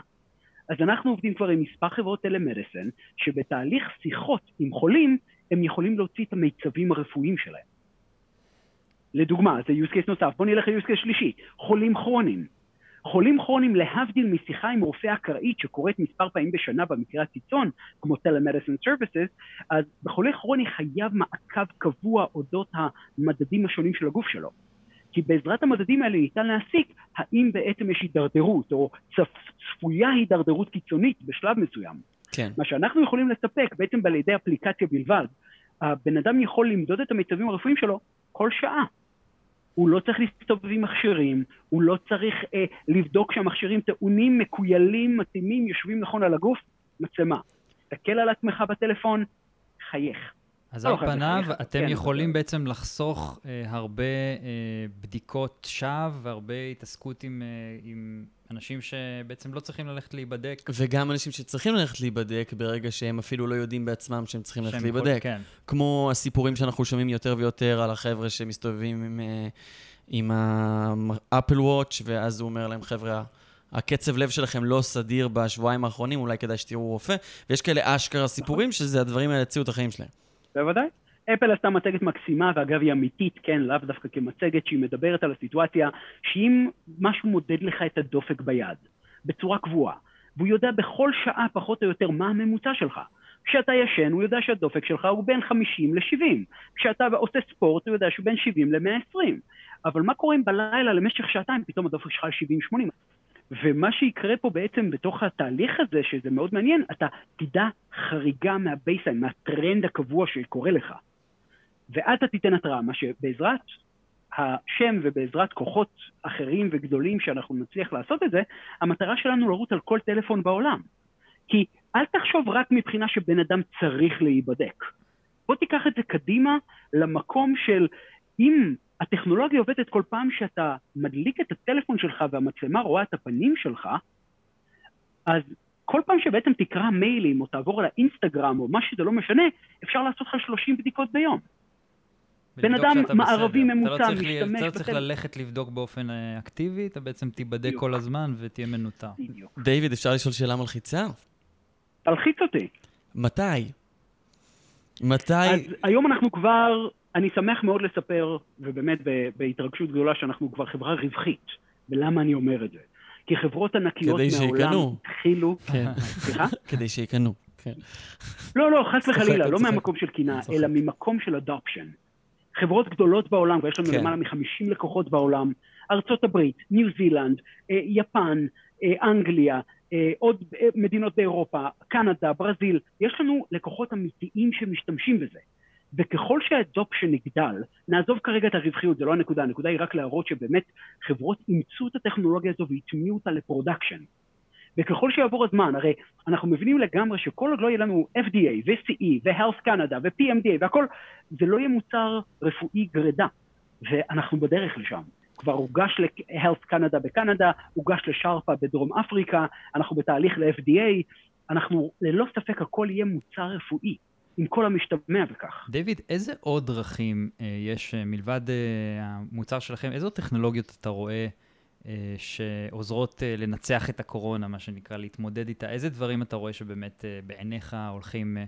Speaker 5: אז אנחנו עובדים כבר עם מספר חברות טלמדיסן, שבתהליך שיחות עם חולים, הם יכולים להוציא את המיצבים הרפואיים שלהם. לדוגמה, זה use case נוסף, בוא נלך ל-use case שלישי, חולים כרוניים. חולים כרוניים, להבדיל משיחה עם רופא אקראית שקורית מספר פעמים בשנה במקרה הקיצון, כמו telemedicine services, אז בחולה כרוני חייב מעקב קבוע אודות המדדים השונים של הגוף שלו. כי בעזרת המדדים האלה ניתן להסיק האם בעצם יש הידרדרות, או צפ, צפויה הידרדרות קיצונית בשלב מסוים.
Speaker 2: כן.
Speaker 5: מה שאנחנו יכולים לספק בעצם על ידי אפליקציה בלבד, הבן אדם יכול למדוד את המיצבים הרפואיים שלו כל שעה. הוא לא צריך להסתובב עם מכשירים, הוא לא צריך אה, לבדוק שהמכשירים טעונים, מקוילים, מתאימים, יושבים נכון על הגוף, מצלמה. תסתכל על עצמך בטלפון, חייך.
Speaker 3: אז
Speaker 5: לא
Speaker 3: על פניו, אתם
Speaker 5: כן,
Speaker 3: יכולים בעצם לחסוך אה, הרבה אה, בדיקות שווא והרבה התעסקות עם, אה, עם אנשים שבעצם לא צריכים ללכת להיבדק.
Speaker 2: וגם אנשים שצריכים ללכת להיבדק ברגע שהם אפילו לא יודעים בעצמם שהם צריכים ללכת להיבדק.
Speaker 3: כן.
Speaker 2: כמו הסיפורים שאנחנו שומעים יותר ויותר על החבר'ה שמסתובבים עם, אה, עם האפל וואץ', ואז הוא אומר להם, חבר'ה, הקצב לב שלכם לא סדיר בשבועיים האחרונים, אולי כדאי שתראו רופא. ויש כאלה אשכרה סיפורים שזה הדברים האלה הציעו את החיים שלהם.
Speaker 5: בוודאי. אפל עשתה מצגת מקסימה, ואגב היא אמיתית, כן, לאו דווקא כמצגת, שהיא מדברת על הסיטואציה, שאם משהו מודד לך את הדופק ביד, בצורה קבועה, והוא יודע בכל שעה פחות או יותר מה הממוצע שלך. כשאתה ישן, הוא יודע שהדופק שלך הוא בין 50 ל-70. כשאתה עושה ספורט, הוא יודע שהוא בין 70 ל-120. אבל מה קורה אם בלילה למשך שעתיים פתאום הדופק שלך 70-80? ומה שיקרה פה בעצם בתוך התהליך הזה, שזה מאוד מעניין, אתה תדע חריגה מה baseline, מהטרנד הקבוע שקורה לך. ואז אתה תיתן התראה, מה שבעזרת השם ובעזרת כוחות אחרים וגדולים שאנחנו נצליח לעשות את זה, המטרה שלנו לרוץ על כל טלפון בעולם. כי אל תחשוב רק מבחינה שבן אדם צריך להיבדק. בוא תיקח את זה קדימה למקום של אם הטכנולוגיה עובדת כל פעם שאתה מדליק את הטלפון שלך והמצלמה רואה את הפנים שלך, אז כל פעם שבעצם תקרא מיילים או תעבור על האינסטגרם או מה שזה לא משנה, אפשר לעשות לך 30 בדיקות ביום. בן אדם מערבי
Speaker 3: בסדר.
Speaker 5: ממוצע
Speaker 3: אתה לא צריך, לי-
Speaker 5: משתמש
Speaker 3: אתה לא צריך
Speaker 5: בטלפון.
Speaker 3: ללכת לבדוק באופן אה, אקטיבי, אתה בעצם תיבדק
Speaker 5: בדיוק.
Speaker 3: כל הזמן ותהיה מנוטר.
Speaker 5: בדיוק.
Speaker 2: דיוויד, אפשר לשאול שאלה מלחיצה?
Speaker 5: תלחיץ אותי.
Speaker 2: מתי? מתי...
Speaker 5: אז היום אנחנו כבר, אני שמח מאוד לספר, ובאמת בהתרגשות גדולה, שאנחנו כבר חברה רווחית. ולמה אני אומר את זה? כי חברות ענקיות
Speaker 2: כדי
Speaker 5: מהעולם
Speaker 2: שיקנו.
Speaker 5: התחילו...
Speaker 2: כן.
Speaker 5: סליחה? [laughs]
Speaker 2: כדי שיקנו. כן.
Speaker 5: לא, לא, חס וחלילה, לא. מהמקום של קנאה. אלא ממקום של adoption. חברות גדולות בעולם, ויש לנו
Speaker 2: כן.
Speaker 5: למעלה מ-50 לקוחות בעולם, ארצות הברית, ניו זילנד, אה, יפן, אה, אנגליה, אה, עוד מדינות באירופה, קנדה, ברזיל, יש לנו לקוחות אמיתיים שמשתמשים בזה. וככל שה adoption יגדל, נעזוב כרגע את הרווחיות, זה לא הנקודה, הנקודה היא רק להראות שבאמת חברות אימצו את הטכנולוגיה הזו והטמיעו אותה ל production. וככל שיעבור הזמן, הרי אנחנו מבינים לגמרי שכל עוד לא יהיה לנו FDA ו-CE ו-Health Canada ו-PMDA והכל, זה לא יהיה מוצר רפואי גרידא, ואנחנו בדרך לשם. כבר הוגש ל-Health Canada בקנדה, הוגש לשרפה בדרום אפריקה, אנחנו בתהליך ל-FDA, אנחנו ללא ספק הכל יהיה מוצר רפואי, עם כל המשתמע בכך.
Speaker 3: דיוויד, איזה עוד דרכים אה, יש אה, מלבד אה, המוצר שלכם? איזה טכנולוגיות אתה רואה אה, שעוזרות אה, לנצח את הקורונה, מה שנקרא, להתמודד איתה? איזה דברים אתה רואה שבאמת אה, בעיניך הולכים אה,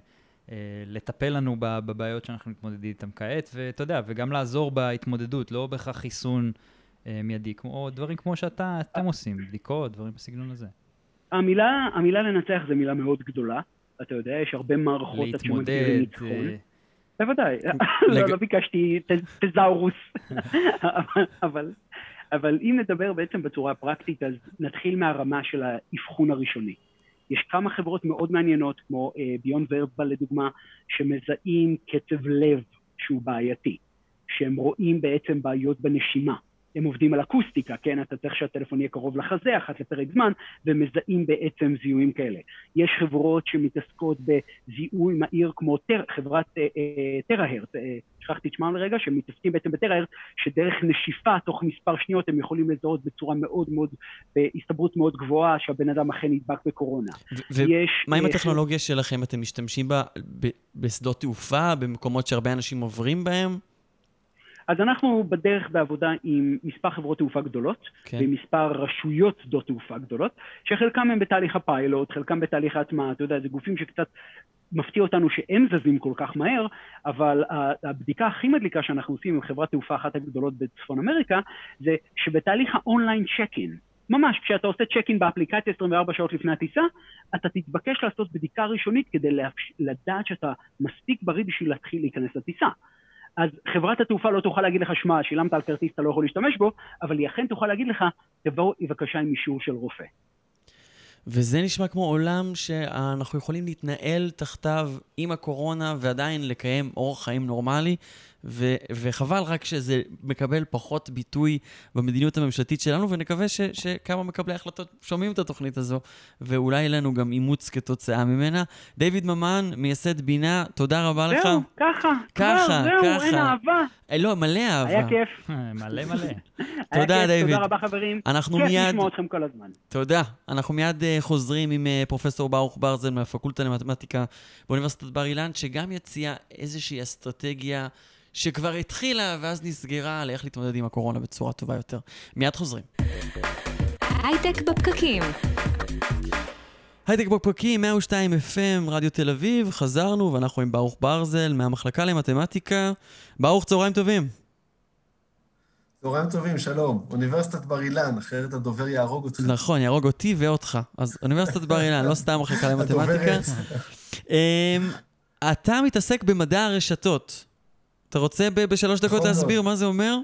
Speaker 3: אה, לטפל לנו בבעיות שאנחנו מתמודדים איתן כעת, ואתה יודע, וגם לעזור בהתמודדות, לא בהכרח חיסון אה, מיידי, כמו דברים כמו שאתה, אתם עושים, בדיקות, דברים בסגנון הזה.
Speaker 5: המילה, המילה לנצח זה מילה מאוד גדולה, אתה יודע, יש הרבה מערכות
Speaker 3: להתמודד. אה, [laughs]
Speaker 5: בוודאי, לא, לא ביקשתי תזאורוס, [laughs] אבל- אבל, אם נדבר בעצם בצורה פרקטית, אז נתחיל מהרמה של האבחון הראשוני. יש כמה חברות מאוד מעניינות, כמו ביון ורבל לדוגמה, שמזהים קצב לב שהוא בעייתי, שהם רואים בעצם בעיות בנשימה. הם עובדים על אקוסטיקה, כן? אתה צריך שהטלפון יהיה קרוב לחזה אחת לפרק זמן, ומזהים בעצם זיהויים כאלה. יש חברות שמתעסקות בזיהוי מהיר כמו טר, חברת אה, אה, טראהרט, אה, שכחתי את שמם לרגע, שמתעסקים בעצם בטראהרט, שדרך נשיפה תוך מספר שניות הם יכולים לזהות בצורה מאוד מאוד, בהסתברות מאוד גבוהה שהבן אדם אכן נדבק בקורונה.
Speaker 2: ומה עם
Speaker 5: אה,
Speaker 2: הטכנולוגיה שלכם? אתם משתמשים בה בשדות תעופה, במקומות שהרבה אנשים עוברים בהם?
Speaker 5: אז אנחנו בדרך בעבודה עם מספר חברות תעופה גדולות,
Speaker 2: כן.
Speaker 5: ועם מספר רשויות שדות תעופה גדולות, שחלקם הם בתהליך הפיילוט, חלקם בתהליך ההטמעה, אתה יודע, זה גופים שקצת מפתיע אותנו שהם זזים כל כך מהר, אבל הבדיקה הכי מדליקה שאנחנו עושים עם חברת תעופה אחת הגדולות בצפון אמריקה, זה שבתהליך האונליין צ'ק-אין, ממש, כשאתה עושה צ'ק-אין באפליקציה 24 שעות לפני הטיסה, אתה תתבקש לעשות בדיקה ראשונית כדי. לדעת שאתה מספיק בריא בשביל להתחיל להיכנס לטיסה. אז חברת התעופה לא תוכל להגיד לך, שמע, שילמת על כרטיס, אתה לא יכול להשתמש בו, אבל היא אכן תוכל להגיד לך, תבוא בבקשה עם אישור של רופא.
Speaker 2: וזה נשמע כמו עולם שאנחנו יכולים להתנהל תחתיו עם הקורונה ועדיין לקיים אורח חיים נורמלי, ו- וחבל רק שזה מקבל פחות ביטוי במדיניות הממשלתית שלנו, ונקווה ש- שכמה מקבלי החלטות שומעים את התוכנית הזו, ואולי יהיה לנו גם אימוץ כתוצאה ממנה. דיוויד ממן, מייסד בינה, תודה רבה לך.
Speaker 5: זהו, ככה,
Speaker 2: ככה,
Speaker 5: כבר, זהו,
Speaker 2: ככה.
Speaker 5: אין אהבה.
Speaker 2: אה, לא, מלא אהבה.
Speaker 5: היה כיף.
Speaker 3: מלא מלא.
Speaker 5: היה [laughs]
Speaker 2: תודה,
Speaker 5: כיף,
Speaker 2: דיוויד.
Speaker 5: תודה רבה, חברים.
Speaker 2: אנחנו
Speaker 5: כיף
Speaker 2: מיד-
Speaker 5: לשמוע אתכם כל הזמן.
Speaker 2: תודה. אנחנו מיד uh, חוזרים עם uh, פרופסור ברוך ברזל מהפקולטה למתמטיקה באוניברסיטת בר אילן, שגם יציע איזושהי אסטרטגיה שכבר התחילה ואז נסגרה על איך להתמודד עם הקורונה בצורה טובה יותר. מיד חוזרים.
Speaker 1: הייטק בפקקים.
Speaker 2: הייטק בפרקים, 102 FM, רדיו תל אביב, חזרנו ואנחנו עם ברוך ברזל מהמחלקה למתמטיקה. ברוך, צהריים טובים.
Speaker 6: צהריים טובים, שלום. אוניברסיטת בר אילן, אחרת הדובר יהרוג אותך.
Speaker 2: נכון, יהרוג אותי ואותך. אז אוניברסיטת בר אילן, לא סתם מחלקה [laughs] למתמטיקה. אמ, אתה מתעסק במדע הרשתות. אתה רוצה ב- בשלוש דקות להסביר. מה זה אומר?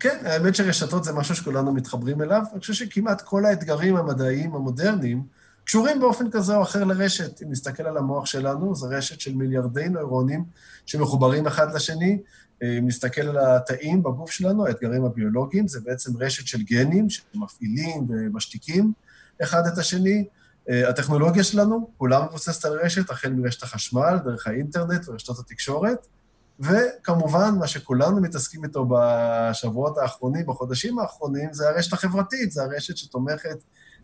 Speaker 6: כן, האמת שרשתות זה משהו שכולנו מתחברים אליו. אני חושב שכמעט כל האתגרים המדעיים המודרניים קשורים באופן כזה או אחר לרשת. אם נסתכל על המוח שלנו, זו רשת של מיליארדי נוירונים שמחוברים אחד לשני. אם נסתכל על התאים בגוף שלנו, האתגרים הביולוגיים, זה בעצם רשת של גנים שמפעילים ומשתיקים אחד את השני. הטכנולוגיה שלנו, כולה מבוססת על רשת, החל מרשת החשמל, דרך האינטרנט ורשתות התקשורת. וכמובן, מה שכולנו מתעסקים איתו בשבועות האחרונים, בחודשים האחרונים, זה הרשת החברתית, זה הרשת שתומכת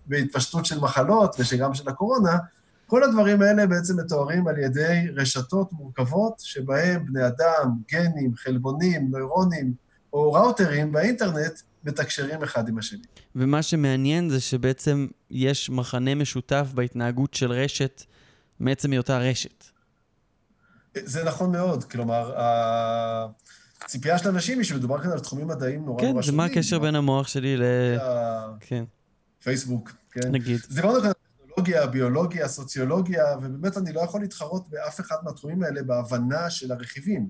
Speaker 6: בהתפשטות של מחלות ושגם של הקורונה. כל הדברים האלה בעצם מתוארים על ידי רשתות מורכבות, שבהם בני אדם, גנים, חלבונים, נוירונים או ראוטרים באינטרנט מתקשרים אחד עם השני.
Speaker 2: ומה שמעניין זה שבעצם יש מחנה משותף בהתנהגות של רשת מעצם היותה רשת.
Speaker 6: זה נכון מאוד, כלומר, הציפייה של אנשים היא שמדובר כאן על תחומים מדעיים נורא
Speaker 2: כן,
Speaker 6: נורא
Speaker 2: זה
Speaker 6: שונים.
Speaker 2: מה הקשר בין המוח שלי ל... כן,
Speaker 6: פייסבוק, כן.
Speaker 2: נגיד.
Speaker 6: דיברנו כאן על טכנולוגיה, ביולוגיה, סוציולוגיה, ובאמת אני לא יכול להתחרות באף אחד מהתחומים האלה בהבנה של הרכיבים.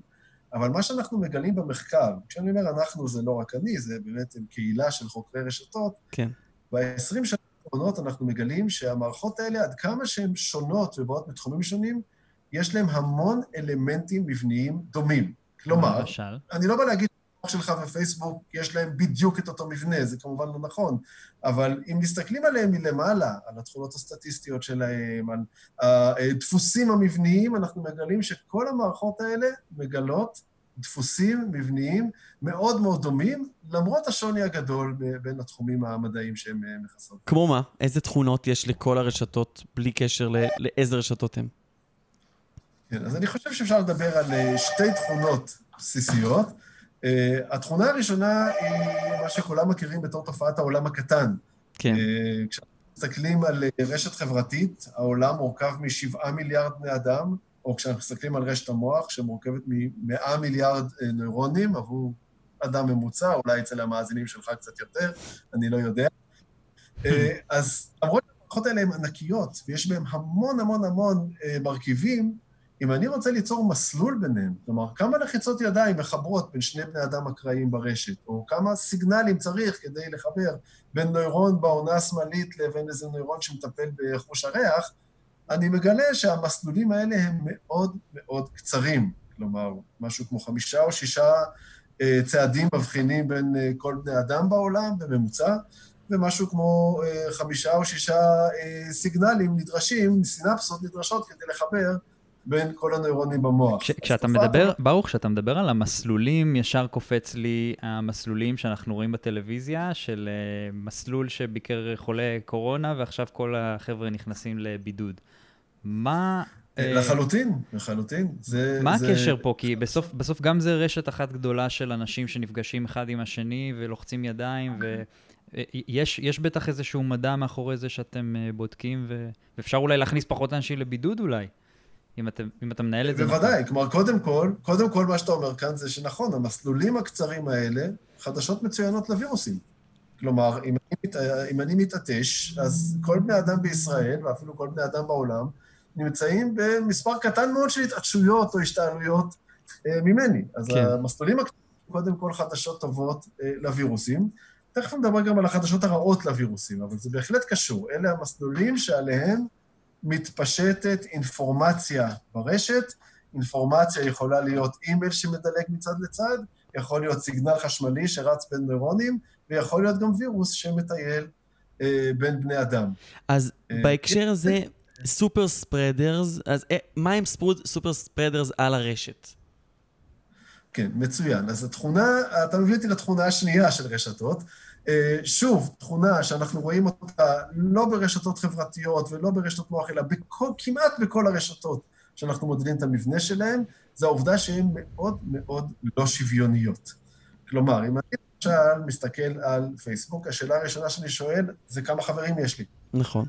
Speaker 6: אבל מה שאנחנו מגלים במחקר, כשאני אומר אנחנו, זה לא רק אני, זה באמת קהילה של חוקרי רשתות,
Speaker 2: כן.
Speaker 6: ב-20 שנה האחרונות אנחנו מגלים שהמערכות האלה, עד כמה שהן שונות ובאות מתחומים שונים, יש להם המון אלמנטים מבניים דומים. כלומר,
Speaker 3: למשל,
Speaker 6: אני לא בא להגיד שלך ופייסבוק יש להם בדיוק את אותו מבנה, זה כמובן לא נכון, אבל אם מסתכלים עליהם מלמעלה, על התכונות הסטטיסטיות שלהם, על הדפוסים המבניים, אנחנו מגלים שכל המערכות האלה מגלות דפוסים מבניים מאוד מאוד דומים, למרות השוני הגדול בין התחומים המדעיים שהן אה, מכסות.
Speaker 2: כמו מה? איזה תכונות יש לכל הרשתות, בלי קשר ל- לאיזה רשתות הן?
Speaker 6: כן, אז אני חושב שאפשר לדבר על אה, שתי תכונות בסיסיות. אה, התכונה הראשונה היא מה שכולם מכירים בתור תופעת העולם הקטן.
Speaker 2: כן.
Speaker 6: אה, כשאנחנו מסתכלים על אה, רשת חברתית, העולם מורכב משבעה מיליארד בני אדם, או כשאנחנו מסתכלים על רשת המוח, שמורכבת ממאה מיליארד נוירונים עבור אדם ממוצע, אולי אצל המאזינים שלך קצת יותר, אני לא יודע. אז למרות שהמערכות האלה הן ענקיות, ויש בהן המון המון המון מרכיבים, אם אני רוצה ליצור מסלול ביניהם, כלומר, כמה לחיצות ידיים מחברות בין שני בני אדם אקראיים ברשת, או כמה סיגנלים צריך כדי לחבר בין נוירון בעונה השמאלית לבין איזה נוירון שמטפל בחוש הריח, אני מגלה שהמסלולים האלה הם מאוד מאוד קצרים. כלומר, משהו כמו חמישה או שישה אה, צעדים מבחינים בין אה, כל בני אדם בעולם בממוצע, ומשהו כמו אה, חמישה או שישה סיגנלים נדרשים, סינפסות נדרשות כדי לחבר בין כל הנוירונים במוח.
Speaker 3: כש, כשאתה מדבר, ברוך, כשאתה מדבר על המסלולים, ישר קופץ לי המסלולים שאנחנו רואים בטלוויזיה, של uh, מסלול שביקר חולה קורונה, ועכשיו כל החבר'ה נכנסים לבידוד. מה... אה,
Speaker 6: לחלוטין, לחלוטין. זה,
Speaker 3: מה
Speaker 6: זה...
Speaker 3: הקשר פה? כי בסוף, בסוף גם זה רשת אחת גדולה של אנשים שנפגשים אחד עם השני ולוחצים ידיים, ויש יש בטח איזשהו מדע מאחורי זה שאתם אה, בודקים. ואפשר אולי להכניס פחות אנשים לבידוד אולי, אם אתה, אם אתה מנהל את זה. נכון.
Speaker 6: בוודאי, כלומר, קודם כל, קודם כל מה שאתה אומר כאן זה שנכון, המסלולים הקצרים האלה, חדשות מצוינות לווירוסים. כלומר, אם אני, מת- אם אני מתעטש, אז כל בני אדם בישראל, ואפילו כל בני אדם בעולם, נמצאים במספר קטן מאוד של התעטשויות או השתעלויות אה, ממני. אז
Speaker 2: כן.
Speaker 6: כן. המסלולים הקטנים, קודם כל חדשות טובות אה, לווירוסים. תכף נדבר גם על החדשות הרעות לווירוסים, אבל זה בהחלט קשור. אלה המסלולים שעליהם מתפשטת אינפורמציה ברשת. אינפורמציה יכולה להיות אימייל שמדלג מצד לצד, יכול להיות סיגנל חשמלי שרץ בין נוירונים, ויכול להיות גם וירוס שמטייל אה, בין בני אדם.
Speaker 2: אז
Speaker 6: אה,
Speaker 2: בהקשר הזה, סופר ספרדרס, אז אה, מה הם סופר ספרדרס על הרשת?
Speaker 6: כן, מצוין. אז התכונה, אתה מביא אותי לתכונה השנייה של רשתות. שוב, תכונה שאנחנו רואים אותה לא ברשתות חברתיות ולא ברשתות מוח, אלא בכל, כמעט בכל הרשתות שאנחנו מודדים את המבנה שלהן, זה העובדה שהן מאוד מאוד לא שוויוניות. כלומר, אם אני למשל מסתכל על פייסבוק, השאלה הראשונה שאני שואל זה כמה חברים יש לי.
Speaker 2: נכון.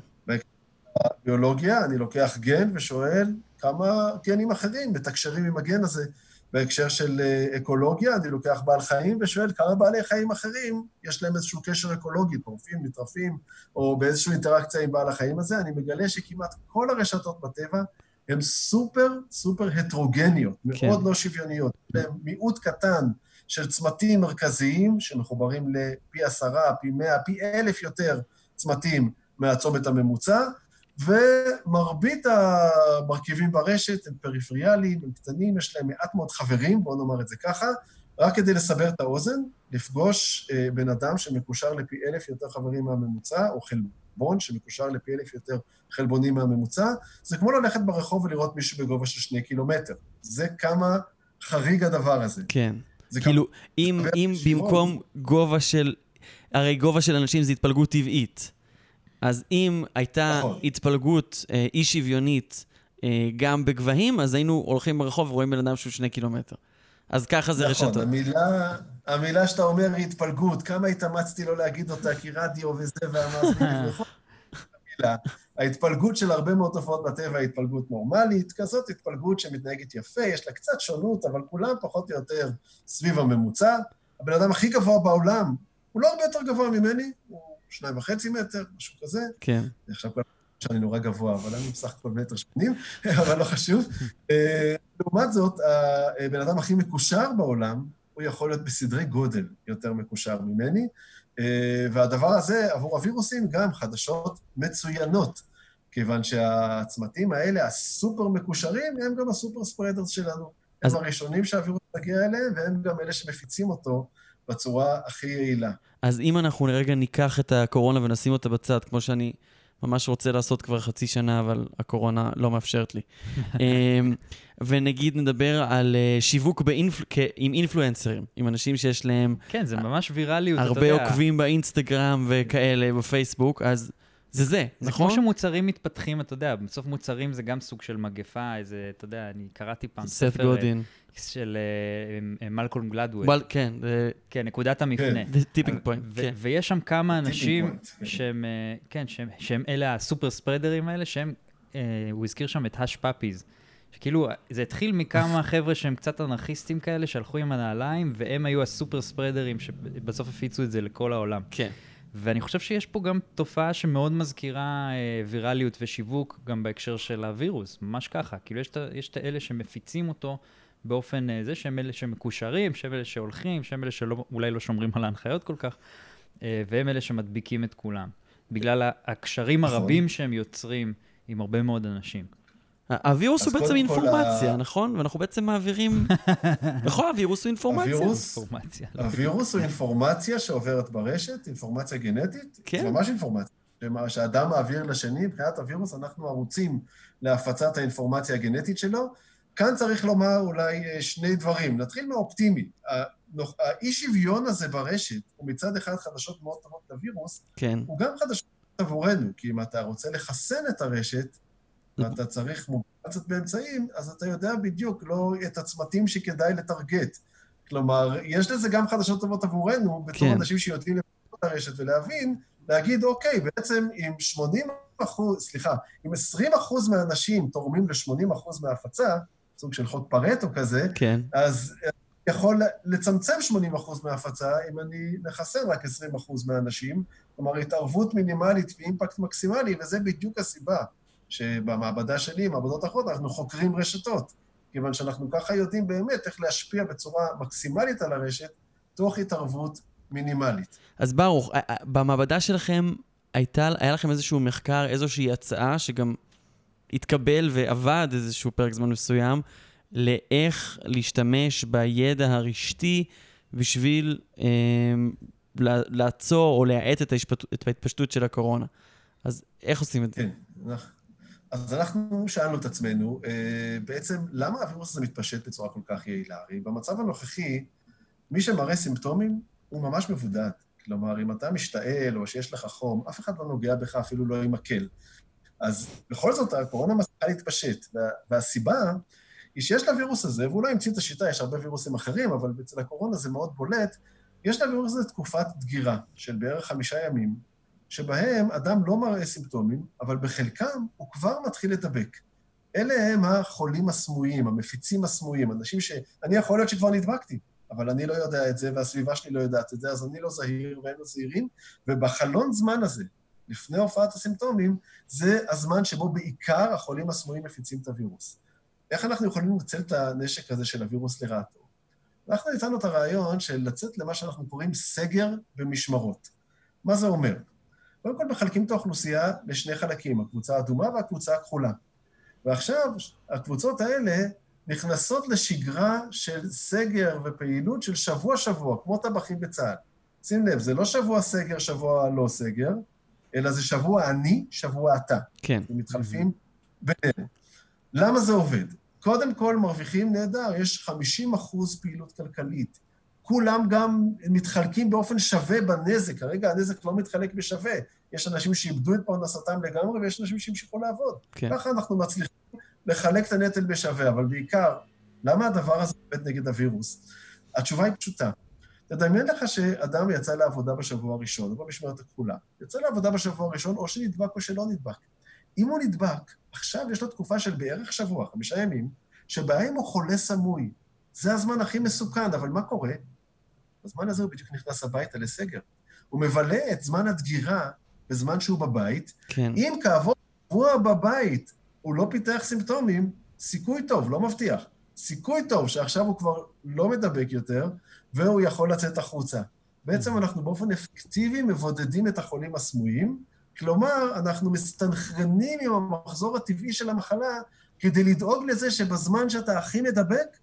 Speaker 6: ביולוגיה, אני לוקח גן ושואל כמה גנים אחרים מתקשרים עם הגן הזה. בהקשר של אה, אקולוגיה, אני לוקח בעל חיים ושואל כמה בעלי חיים אחרים יש להם איזשהו קשר אקולוגי, טורפים, נטרפים, או באיזושהי אינטראקציה עם בעל החיים הזה, אני מגלה שכמעט כל הרשתות בטבע הן סופר סופר הטרוגניות,
Speaker 2: כן.
Speaker 6: מאוד לא שוויוניות. יש להן מיעוט קטן של צמתים מרכזיים שמחוברים לפי עשרה, פי מאה, פי אלף יותר צמתים מהצומת הממוצע, ומרבית המרכיבים ברשת הם פריפריאליים, הם קטנים, יש להם מעט מאוד חברים, בואו נאמר את זה ככה, רק כדי לסבר את האוזן, לפגוש אה, בן אדם שמקושר לפי אלף יותר חברים מהממוצע, או חלבון שמקושר לפי אלף יותר חלבונים מהממוצע, זה כמו ללכת ברחוב ולראות מישהו בגובה של שני קילומטר. זה כמה חריג הדבר הזה.
Speaker 2: כן.
Speaker 6: זה
Speaker 2: כאילו, אם,
Speaker 6: מדבר
Speaker 2: אם
Speaker 6: ישירות.
Speaker 2: במקום גובה של... הרי גובה של אנשים זה התפלגות טבעית. אז אם הייתה
Speaker 6: נכון.
Speaker 2: התפלגות אה, אי שוויונית אה, גם בגבהים, אז היינו הולכים ברחוב ורואים בן אדם שהוא שני קילומטר. אז ככה זה
Speaker 6: נכון,
Speaker 2: רשתות.
Speaker 6: המילה, המילה שאתה אומר היא התפלגות, כמה התאמצתי לא להגיד אותה, כי רדיו וזה והמאזינים [laughs] המילה. ההתפלגות של הרבה מאוד תופעות בטבע היא התפלגות נורמלית, כזאת התפלגות שמתנהגת יפה, יש לה קצת שונות, אבל כולם פחות או יותר סביב הממוצע. הבן אדם הכי גבוה בעולם, הוא לא הרבה יותר גבוה ממני, הוא שניים וחצי מטר, משהו כזה.
Speaker 2: כן.
Speaker 6: עכשיו חושבים שאני נורא גבוה, אבל אני בסך הכל מטר שמונים, [laughs] אבל לא חשוב. אה, לעומת זאת, הבן אדם הכי מקושר בעולם, הוא יכול להיות בסדרי גודל יותר מקושר ממני, אה, והדבר הזה עבור הווירוסים גם חדשות מצוינות, כיוון שהצמתים האלה, הסופר מקושרים, הם גם הסופר ספרדרס שלנו.
Speaker 2: אז-
Speaker 6: הם הראשונים שהווירוס מגיע אליהם, והם גם אלה שמפיצים אותו בצורה הכי יעילה.
Speaker 2: אז אם אנחנו לרגע ניקח את הקורונה ונשים אותה בצד, כמו שאני ממש רוצה לעשות כבר חצי שנה, אבל הקורונה לא מאפשרת לי. [laughs] אמ, ונגיד נדבר על אה, שיווק באינפל... כ- עם אינפלואנסרים, עם אנשים שיש להם
Speaker 3: כן, זה ממש ויראליות, אתה
Speaker 2: הרבה
Speaker 3: יודע.
Speaker 2: עוקבים באינסטגרם וכאלה, בפייסבוק, אז זה זה,
Speaker 3: זה
Speaker 2: נכון?
Speaker 3: כמו שמוצרים מתפתחים, אתה יודע, בסוף מוצרים זה גם סוג של מגפה, איזה, אתה יודע, אני קראתי פעם ספר אה,
Speaker 2: גודין.
Speaker 3: של אה, אה, מלקולם גלדוול.
Speaker 2: אבל כן, זה
Speaker 3: כן, נקודת המפנה.
Speaker 2: tipping point,
Speaker 3: ו-
Speaker 2: כן.
Speaker 3: ויש שם כמה אנשים
Speaker 6: point, כן.
Speaker 3: שהם, אה, כן, שהם, שהם אלה ה super spreaderים האלה, שהם, אה, הוא הזכיר שם את Hush Puppies. שכאילו, זה התחיל מכמה חבר'ה שהם קצת אנרכיסטים כאלה, שהלכו עם הנעליים, והם היו ה super spreaderים שבסוף הפיצו את זה לכל העולם.
Speaker 2: כן.
Speaker 3: ואני חושב שיש פה גם תופעה שמאוד מזכירה אה, ויראליות ושיווק, גם בהקשר של הווירוס, ממש ככה. כאילו, יש את האלה שמפיצים אותו באופן אה, זה, שהם אלה שמקושרים, שהם אלה שהולכים, שהם אלה שאולי לא שומרים על ההנחיות כל כך, אה, והם אלה שמדביקים את כולם. בגלל הקשרים
Speaker 6: נכון.
Speaker 3: הרבים שהם יוצרים עם הרבה מאוד אנשים.
Speaker 2: הווירוס הוא בעצם אינפורמציה,
Speaker 6: ה-
Speaker 2: נכון? ואנחנו בעצם מעבירים... [laughs] נכון, הווירוס הוא אינפורמציה.
Speaker 6: הווירוס,
Speaker 3: אינפורמציה.
Speaker 6: הווירוס הוא אינפורמציה שעוברת ברשת, אינפורמציה גנטית,
Speaker 2: כן.
Speaker 6: זה ממש אינפורמציה. שאדם מעביר לשני, מבחינת הווירוס, אנחנו ערוצים להפצת האינפורמציה הגנטית שלו. כאן צריך לומר אולי אה, שני דברים. נתחיל מהאופטימי. האי שוויון הזה ברשת הוא מצד אחד חדשות מאוד טובות לווירוס,
Speaker 2: כן.
Speaker 6: הוא גם חדשות עבורנו, כי אם אתה רוצה לחסן את הרשת, ואתה צריך מובילציות באמצעים, אז אתה יודע בדיוק לא את הצמתים שכדאי לטרגט. כלומר, יש לזה גם חדשות טובות עבורנו, בתור
Speaker 2: כן.
Speaker 6: אנשים שיודעים לבנות את הרשת ולהבין, להגיד, אוקיי, בעצם אם 80 אחוז, סליחה, אם 20 אחוז מהאנשים תורמים ל-80 אחוז מההפצה, סוג של חוק פרטו כזה,
Speaker 2: כן.
Speaker 6: אז יכול לצמצם 80% אחוז מההפצה אם אני מחסן רק 20% אחוז מהאנשים. כלומר, התערבות מינימלית ואימפקט מקסימלי, וזה בדיוק הסיבה שבמעבדה שלי, מעבדות אחרות, אנחנו חוקרים רשתות. כיוון שאנחנו ככה יודעים באמת איך להשפיע בצורה מקסימלית על הרשת, תוך התערבות מינימלית.
Speaker 2: אז ברוך, ה- ה- במעבדה שלכם הייתה, היה לכם איזשהו מחקר, איזושהי הצעה שגם התקבל ועבד איזשהו פרק זמן מסוים, לאיך להשתמש בידע הרשתי בשביל אה, לעצור או להאט את, ההשפט, את ההתפשטות של הקורונה. אז איך עושים את זה?
Speaker 6: כן. אז אנחנו שאלנו את עצמנו, אה, בעצם, למה הווירוס הזה מתפשט בצורה כל כך יעילה? הרי במצב הנוכחי, מי שמראה סימפטומים הוא ממש מבודד. כלומר, אם אתה משתעל או שיש לך חום, אף אחד לא נוגע בך, אפילו לא עם מקל. אז בכל זאת, הקורונה מצליחה להתפשט, וה- והסיבה היא שיש לווירוס הזה, והוא לא המציא את השיטה, יש הרבה וירוסים אחרים, אבל אצל הקורונה זה מאוד בולט, יש לווירוס הזה תקופת דגירה של בערך חמישה ימים, שבהם אדם לא מראה סימפטומים, אבל בחלקם הוא כבר מתחיל לדבק. אלה הם החולים הסמויים, המפיצים הסמויים, אנשים שאני יכול להיות שכבר נדבקתי, אבל אני לא יודע את זה, והסביבה שלי לא יודעת את זה, אז אני לא זהיר והם לא זהירים, ובחלון זמן הזה, לפני הופעת הסימפטומים, זה הזמן שבו בעיקר החולים הסמויים מפיצים את הווירוס. איך אנחנו יכולים לנצל את הנשק הזה של הווירוס לרעתו? אנחנו הצענו את הרעיון של לצאת למה שאנחנו קוראים סגר במשמרות. מה זה אומר? קודם כל מחלקים את האוכלוסייה לשני חלקים, הקבוצה האדומה והקבוצה הכחולה. ועכשיו הקבוצות האלה נכנסות לשגרה של סגר ופעילות של שבוע-שבוע, כמו טבחים בצה"ל. שים לב, זה לא שבוע סגר, שבוע לא סגר, אלא זה שבוע אני, שבוע אתה.
Speaker 2: כן.
Speaker 6: הם מתחלפים בינינו. למה זה עובד? קודם כל, מרוויחים נהדר, יש 50 אחוז פעילות כלכלית. כולם גם מתחלקים באופן שווה בנזק. כרגע הנזק לא מתחלק בשווה. יש אנשים שאיבדו את פרנסתם לגמרי, ויש אנשים שהמשיכו לעבוד.
Speaker 2: כן.
Speaker 6: ככה אנחנו מצליחים לחלק את הנטל בשווה, אבל בעיקר, למה הדבר הזה עובד נגד הווירוס? התשובה היא פשוטה. תדמיין לך שאדם יצא לעבודה בשבוע הראשון, או במשמרת הכפולה. יצא לעבודה בשבוע הראשון, או שנדבק או שלא נדבק. אם הוא נדבק, עכשיו יש לו תקופה של בערך שבוע, חמישה ימים, שבהם הוא חולה סמוי. זה הזמן הכי מסוכן, אבל מה קורה? בזמן הזה הוא בדיוק נכנס הביתה לסגר. הוא מבלה את זמן הדגירה בזמן שהוא בבית.
Speaker 2: כן.
Speaker 6: אם כעבור שבוע בבית הוא לא פיתח סימפטומים, סיכוי טוב, לא מבטיח. סיכוי טוב שעכשיו הוא כבר לא מדבק יותר, והוא יכול לצאת החוצה. בעצם אנחנו באופן אפקטיבי מבודדים את החולים הסמויים, כלומר, אנחנו מסתנכרנים עם המחזור הטבעי של המחלה כדי לדאוג לזה שבזמן שאתה הכי מדבק,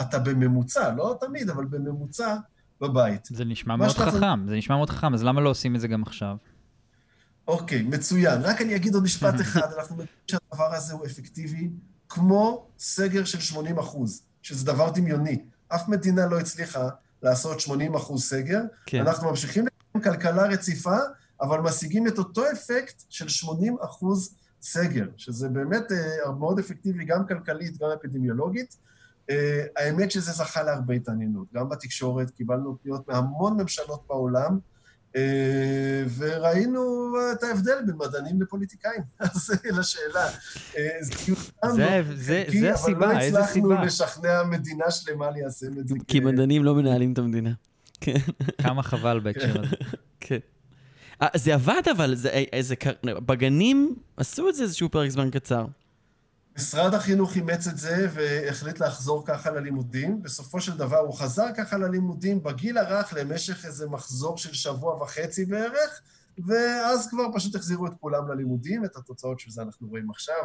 Speaker 6: אתה בממוצע, לא תמיד, אבל בממוצע, בבית.
Speaker 3: זה נשמע מאוד חכם, זה נשמע מאוד חכם, אז למה לא עושים את זה גם עכשיו?
Speaker 6: אוקיי, מצוין. רק אני אגיד עוד משפט [laughs] אחד, אנחנו מבינים שהדבר הזה הוא אפקטיבי כמו סגר של 80 אחוז, שזה דבר דמיוני. אף מדינה לא הצליחה לעשות 80 אחוז סגר.
Speaker 2: כן.
Speaker 6: אנחנו ממשיכים לקיים כלכלה רציפה, אבל משיגים את אותו אפקט של 80 אחוז סגר, שזה באמת אה, מאוד אפקטיבי, גם כלכלית, גם אפידמיולוגית. אה, האמת שזה זכה להרבה התעניינות. גם בתקשורת קיבלנו פניות מהמון ממשלות בעולם, אה, וראינו את ההבדל בין מדענים לפוליטיקאים. [laughs] אז לשאלה. אה, זה
Speaker 3: זה-
Speaker 6: לא
Speaker 3: זה-
Speaker 6: חלקי,
Speaker 3: זה הסיבה,
Speaker 6: אבל לא
Speaker 3: איזה
Speaker 6: הצלחנו
Speaker 3: סיבה?
Speaker 6: לשכנע מדינה שלמה ליישם את זה.
Speaker 2: כי
Speaker 6: כ-
Speaker 2: מדענים לא מנהלים את המדינה. [laughs] כן,
Speaker 3: כמה חבל בהקשר הזה. [laughs]
Speaker 2: כן. זה עבד אבל, זה, זה, בגנים עשו את זה איזשהו פרק זמן קצר.
Speaker 6: משרד החינוך אימץ את זה והחליט לחזור ככה ללימודים. בסופו של דבר הוא חזר ככה ללימודים בגיל הרך למשך איזה מחזור של שבוע וחצי בערך, ואז כבר פשוט החזירו את כולם ללימודים. את התוצאות של זה אנחנו רואים עכשיו,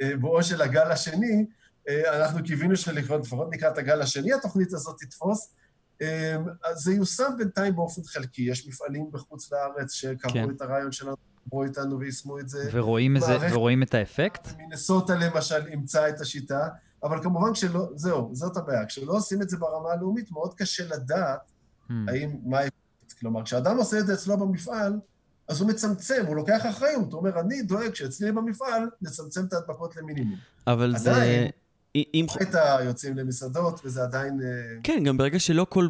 Speaker 6: בבואו של הגל השני. אה, אנחנו קיווינו שלפחות לקראת הגל השני התוכנית הזאת תתפוס. אה, זה יושם בינתיים באופן חלקי. יש מפעלים בחוץ לארץ שקראו
Speaker 2: כן.
Speaker 6: את הרעיון שלנו, דיברו איתנו ויישמו את זה.
Speaker 3: ורואים
Speaker 6: מערכת-
Speaker 3: ורואים את האפקט?
Speaker 6: מינסוטה למשל אימצה את השיטה, אבל כמובן כשלא, זהו, זאת הבעיה. כשלא עושים את זה ברמה הלאומית, מאוד קשה לדעת
Speaker 3: Hmm.
Speaker 6: האם, מה האפקט. כלומר, כשאדם עושה את זה אצלו במפעל, אז הוא מצמצם, הוא לוקח אחריות. הוא אומר, אני דואג שאצלי במפעל נצמצם את ההדבקות למינימום.
Speaker 2: אבל זה...
Speaker 6: עדיין.
Speaker 2: אם...
Speaker 6: הייתה יוצאים למסעדות, וזה עדיין... אה,
Speaker 2: כן, גם ברגע שלא כל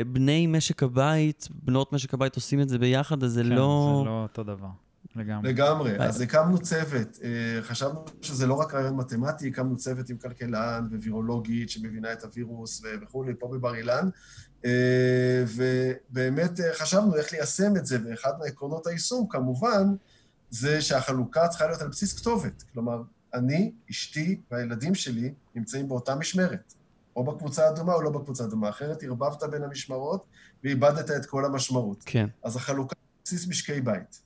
Speaker 2: בני משק הבית, בנות משק הבית עושים את זה ביחד, אז זה
Speaker 3: כן,
Speaker 2: לא...
Speaker 3: זה לא אותו דבר, לגמרי.
Speaker 6: לגמרי.
Speaker 2: ביי.
Speaker 6: אז הקמנו צוות. אה, חשבנו שזה לא רק רעיון מתמטי, הקמנו צוות עם כלכלן ווירולוגית שמבינה את הווירוס וכולי, פה בבר אילן. אה, ובאמת אה, חשבנו איך ליישם את זה, ואחד מעקרונות היישום, כמובן, זה שהחלוקה צריכה להיות על בסיס כתובת. כלומר, אני, אשתי והילדים שלי נמצאים באותה משמרת. או בקבוצה האדומה או לא בקבוצה האדומה. אחרת ערבבת בין המשמרות ואיבדת את כל המשמעות.
Speaker 2: כן.
Speaker 6: אז החלוקה על בסיס משקי בית.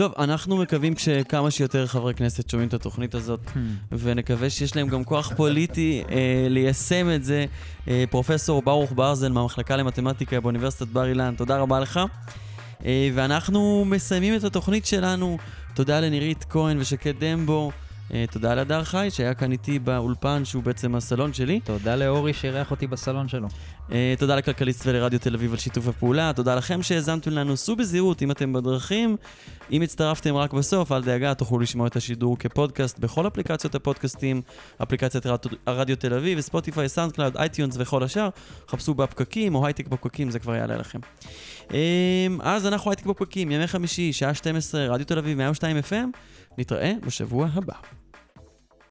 Speaker 2: טוב, אנחנו מקווים שכמה שיותר חברי כנסת שומעים את התוכנית הזאת,
Speaker 3: Hmm.
Speaker 2: ונקווה שיש להם גם כוח פוליטי אה, ליישם את זה. אה, פרופסור ברוך ברזל מהמחלקה למתמטיקה באוניברסיטת בר אילן, תודה רבה לך. אה, ואנחנו מסיימים את התוכנית שלנו. תודה לנירית כהן ושקד דמבו. אה, תודה להדר חי שהיה כאן איתי באולפן, שהוא בעצם הסלון שלי.
Speaker 3: תודה לאורי שאירח אותי בסלון שלו.
Speaker 2: אה, תודה לכלכליסט ולרדיו תל אביב על שיתוף הפעולה, תודה לכם שהאזנתם לנו, סעו בזהירות אם אתם בדרכים. אם הצטרפתם רק בסוף, אל דאגה, תוכלו לשמוע את השידור כפודקאסט בכל אפליקציות הפודקאסטים, אפליקציית רדיו- תל אביב, ספוטיפיי, סאונד קלאוד, אייטיונס וכל השאר. חפשו בפקקים או הייטק בפקקים, זה כבר יעלה לכם. אה, אז אנחנו הייטק בפקקים, ימי חמישי, שעה 12, רדיו תל אביב 102 FM, נתראה בשבוע הבא.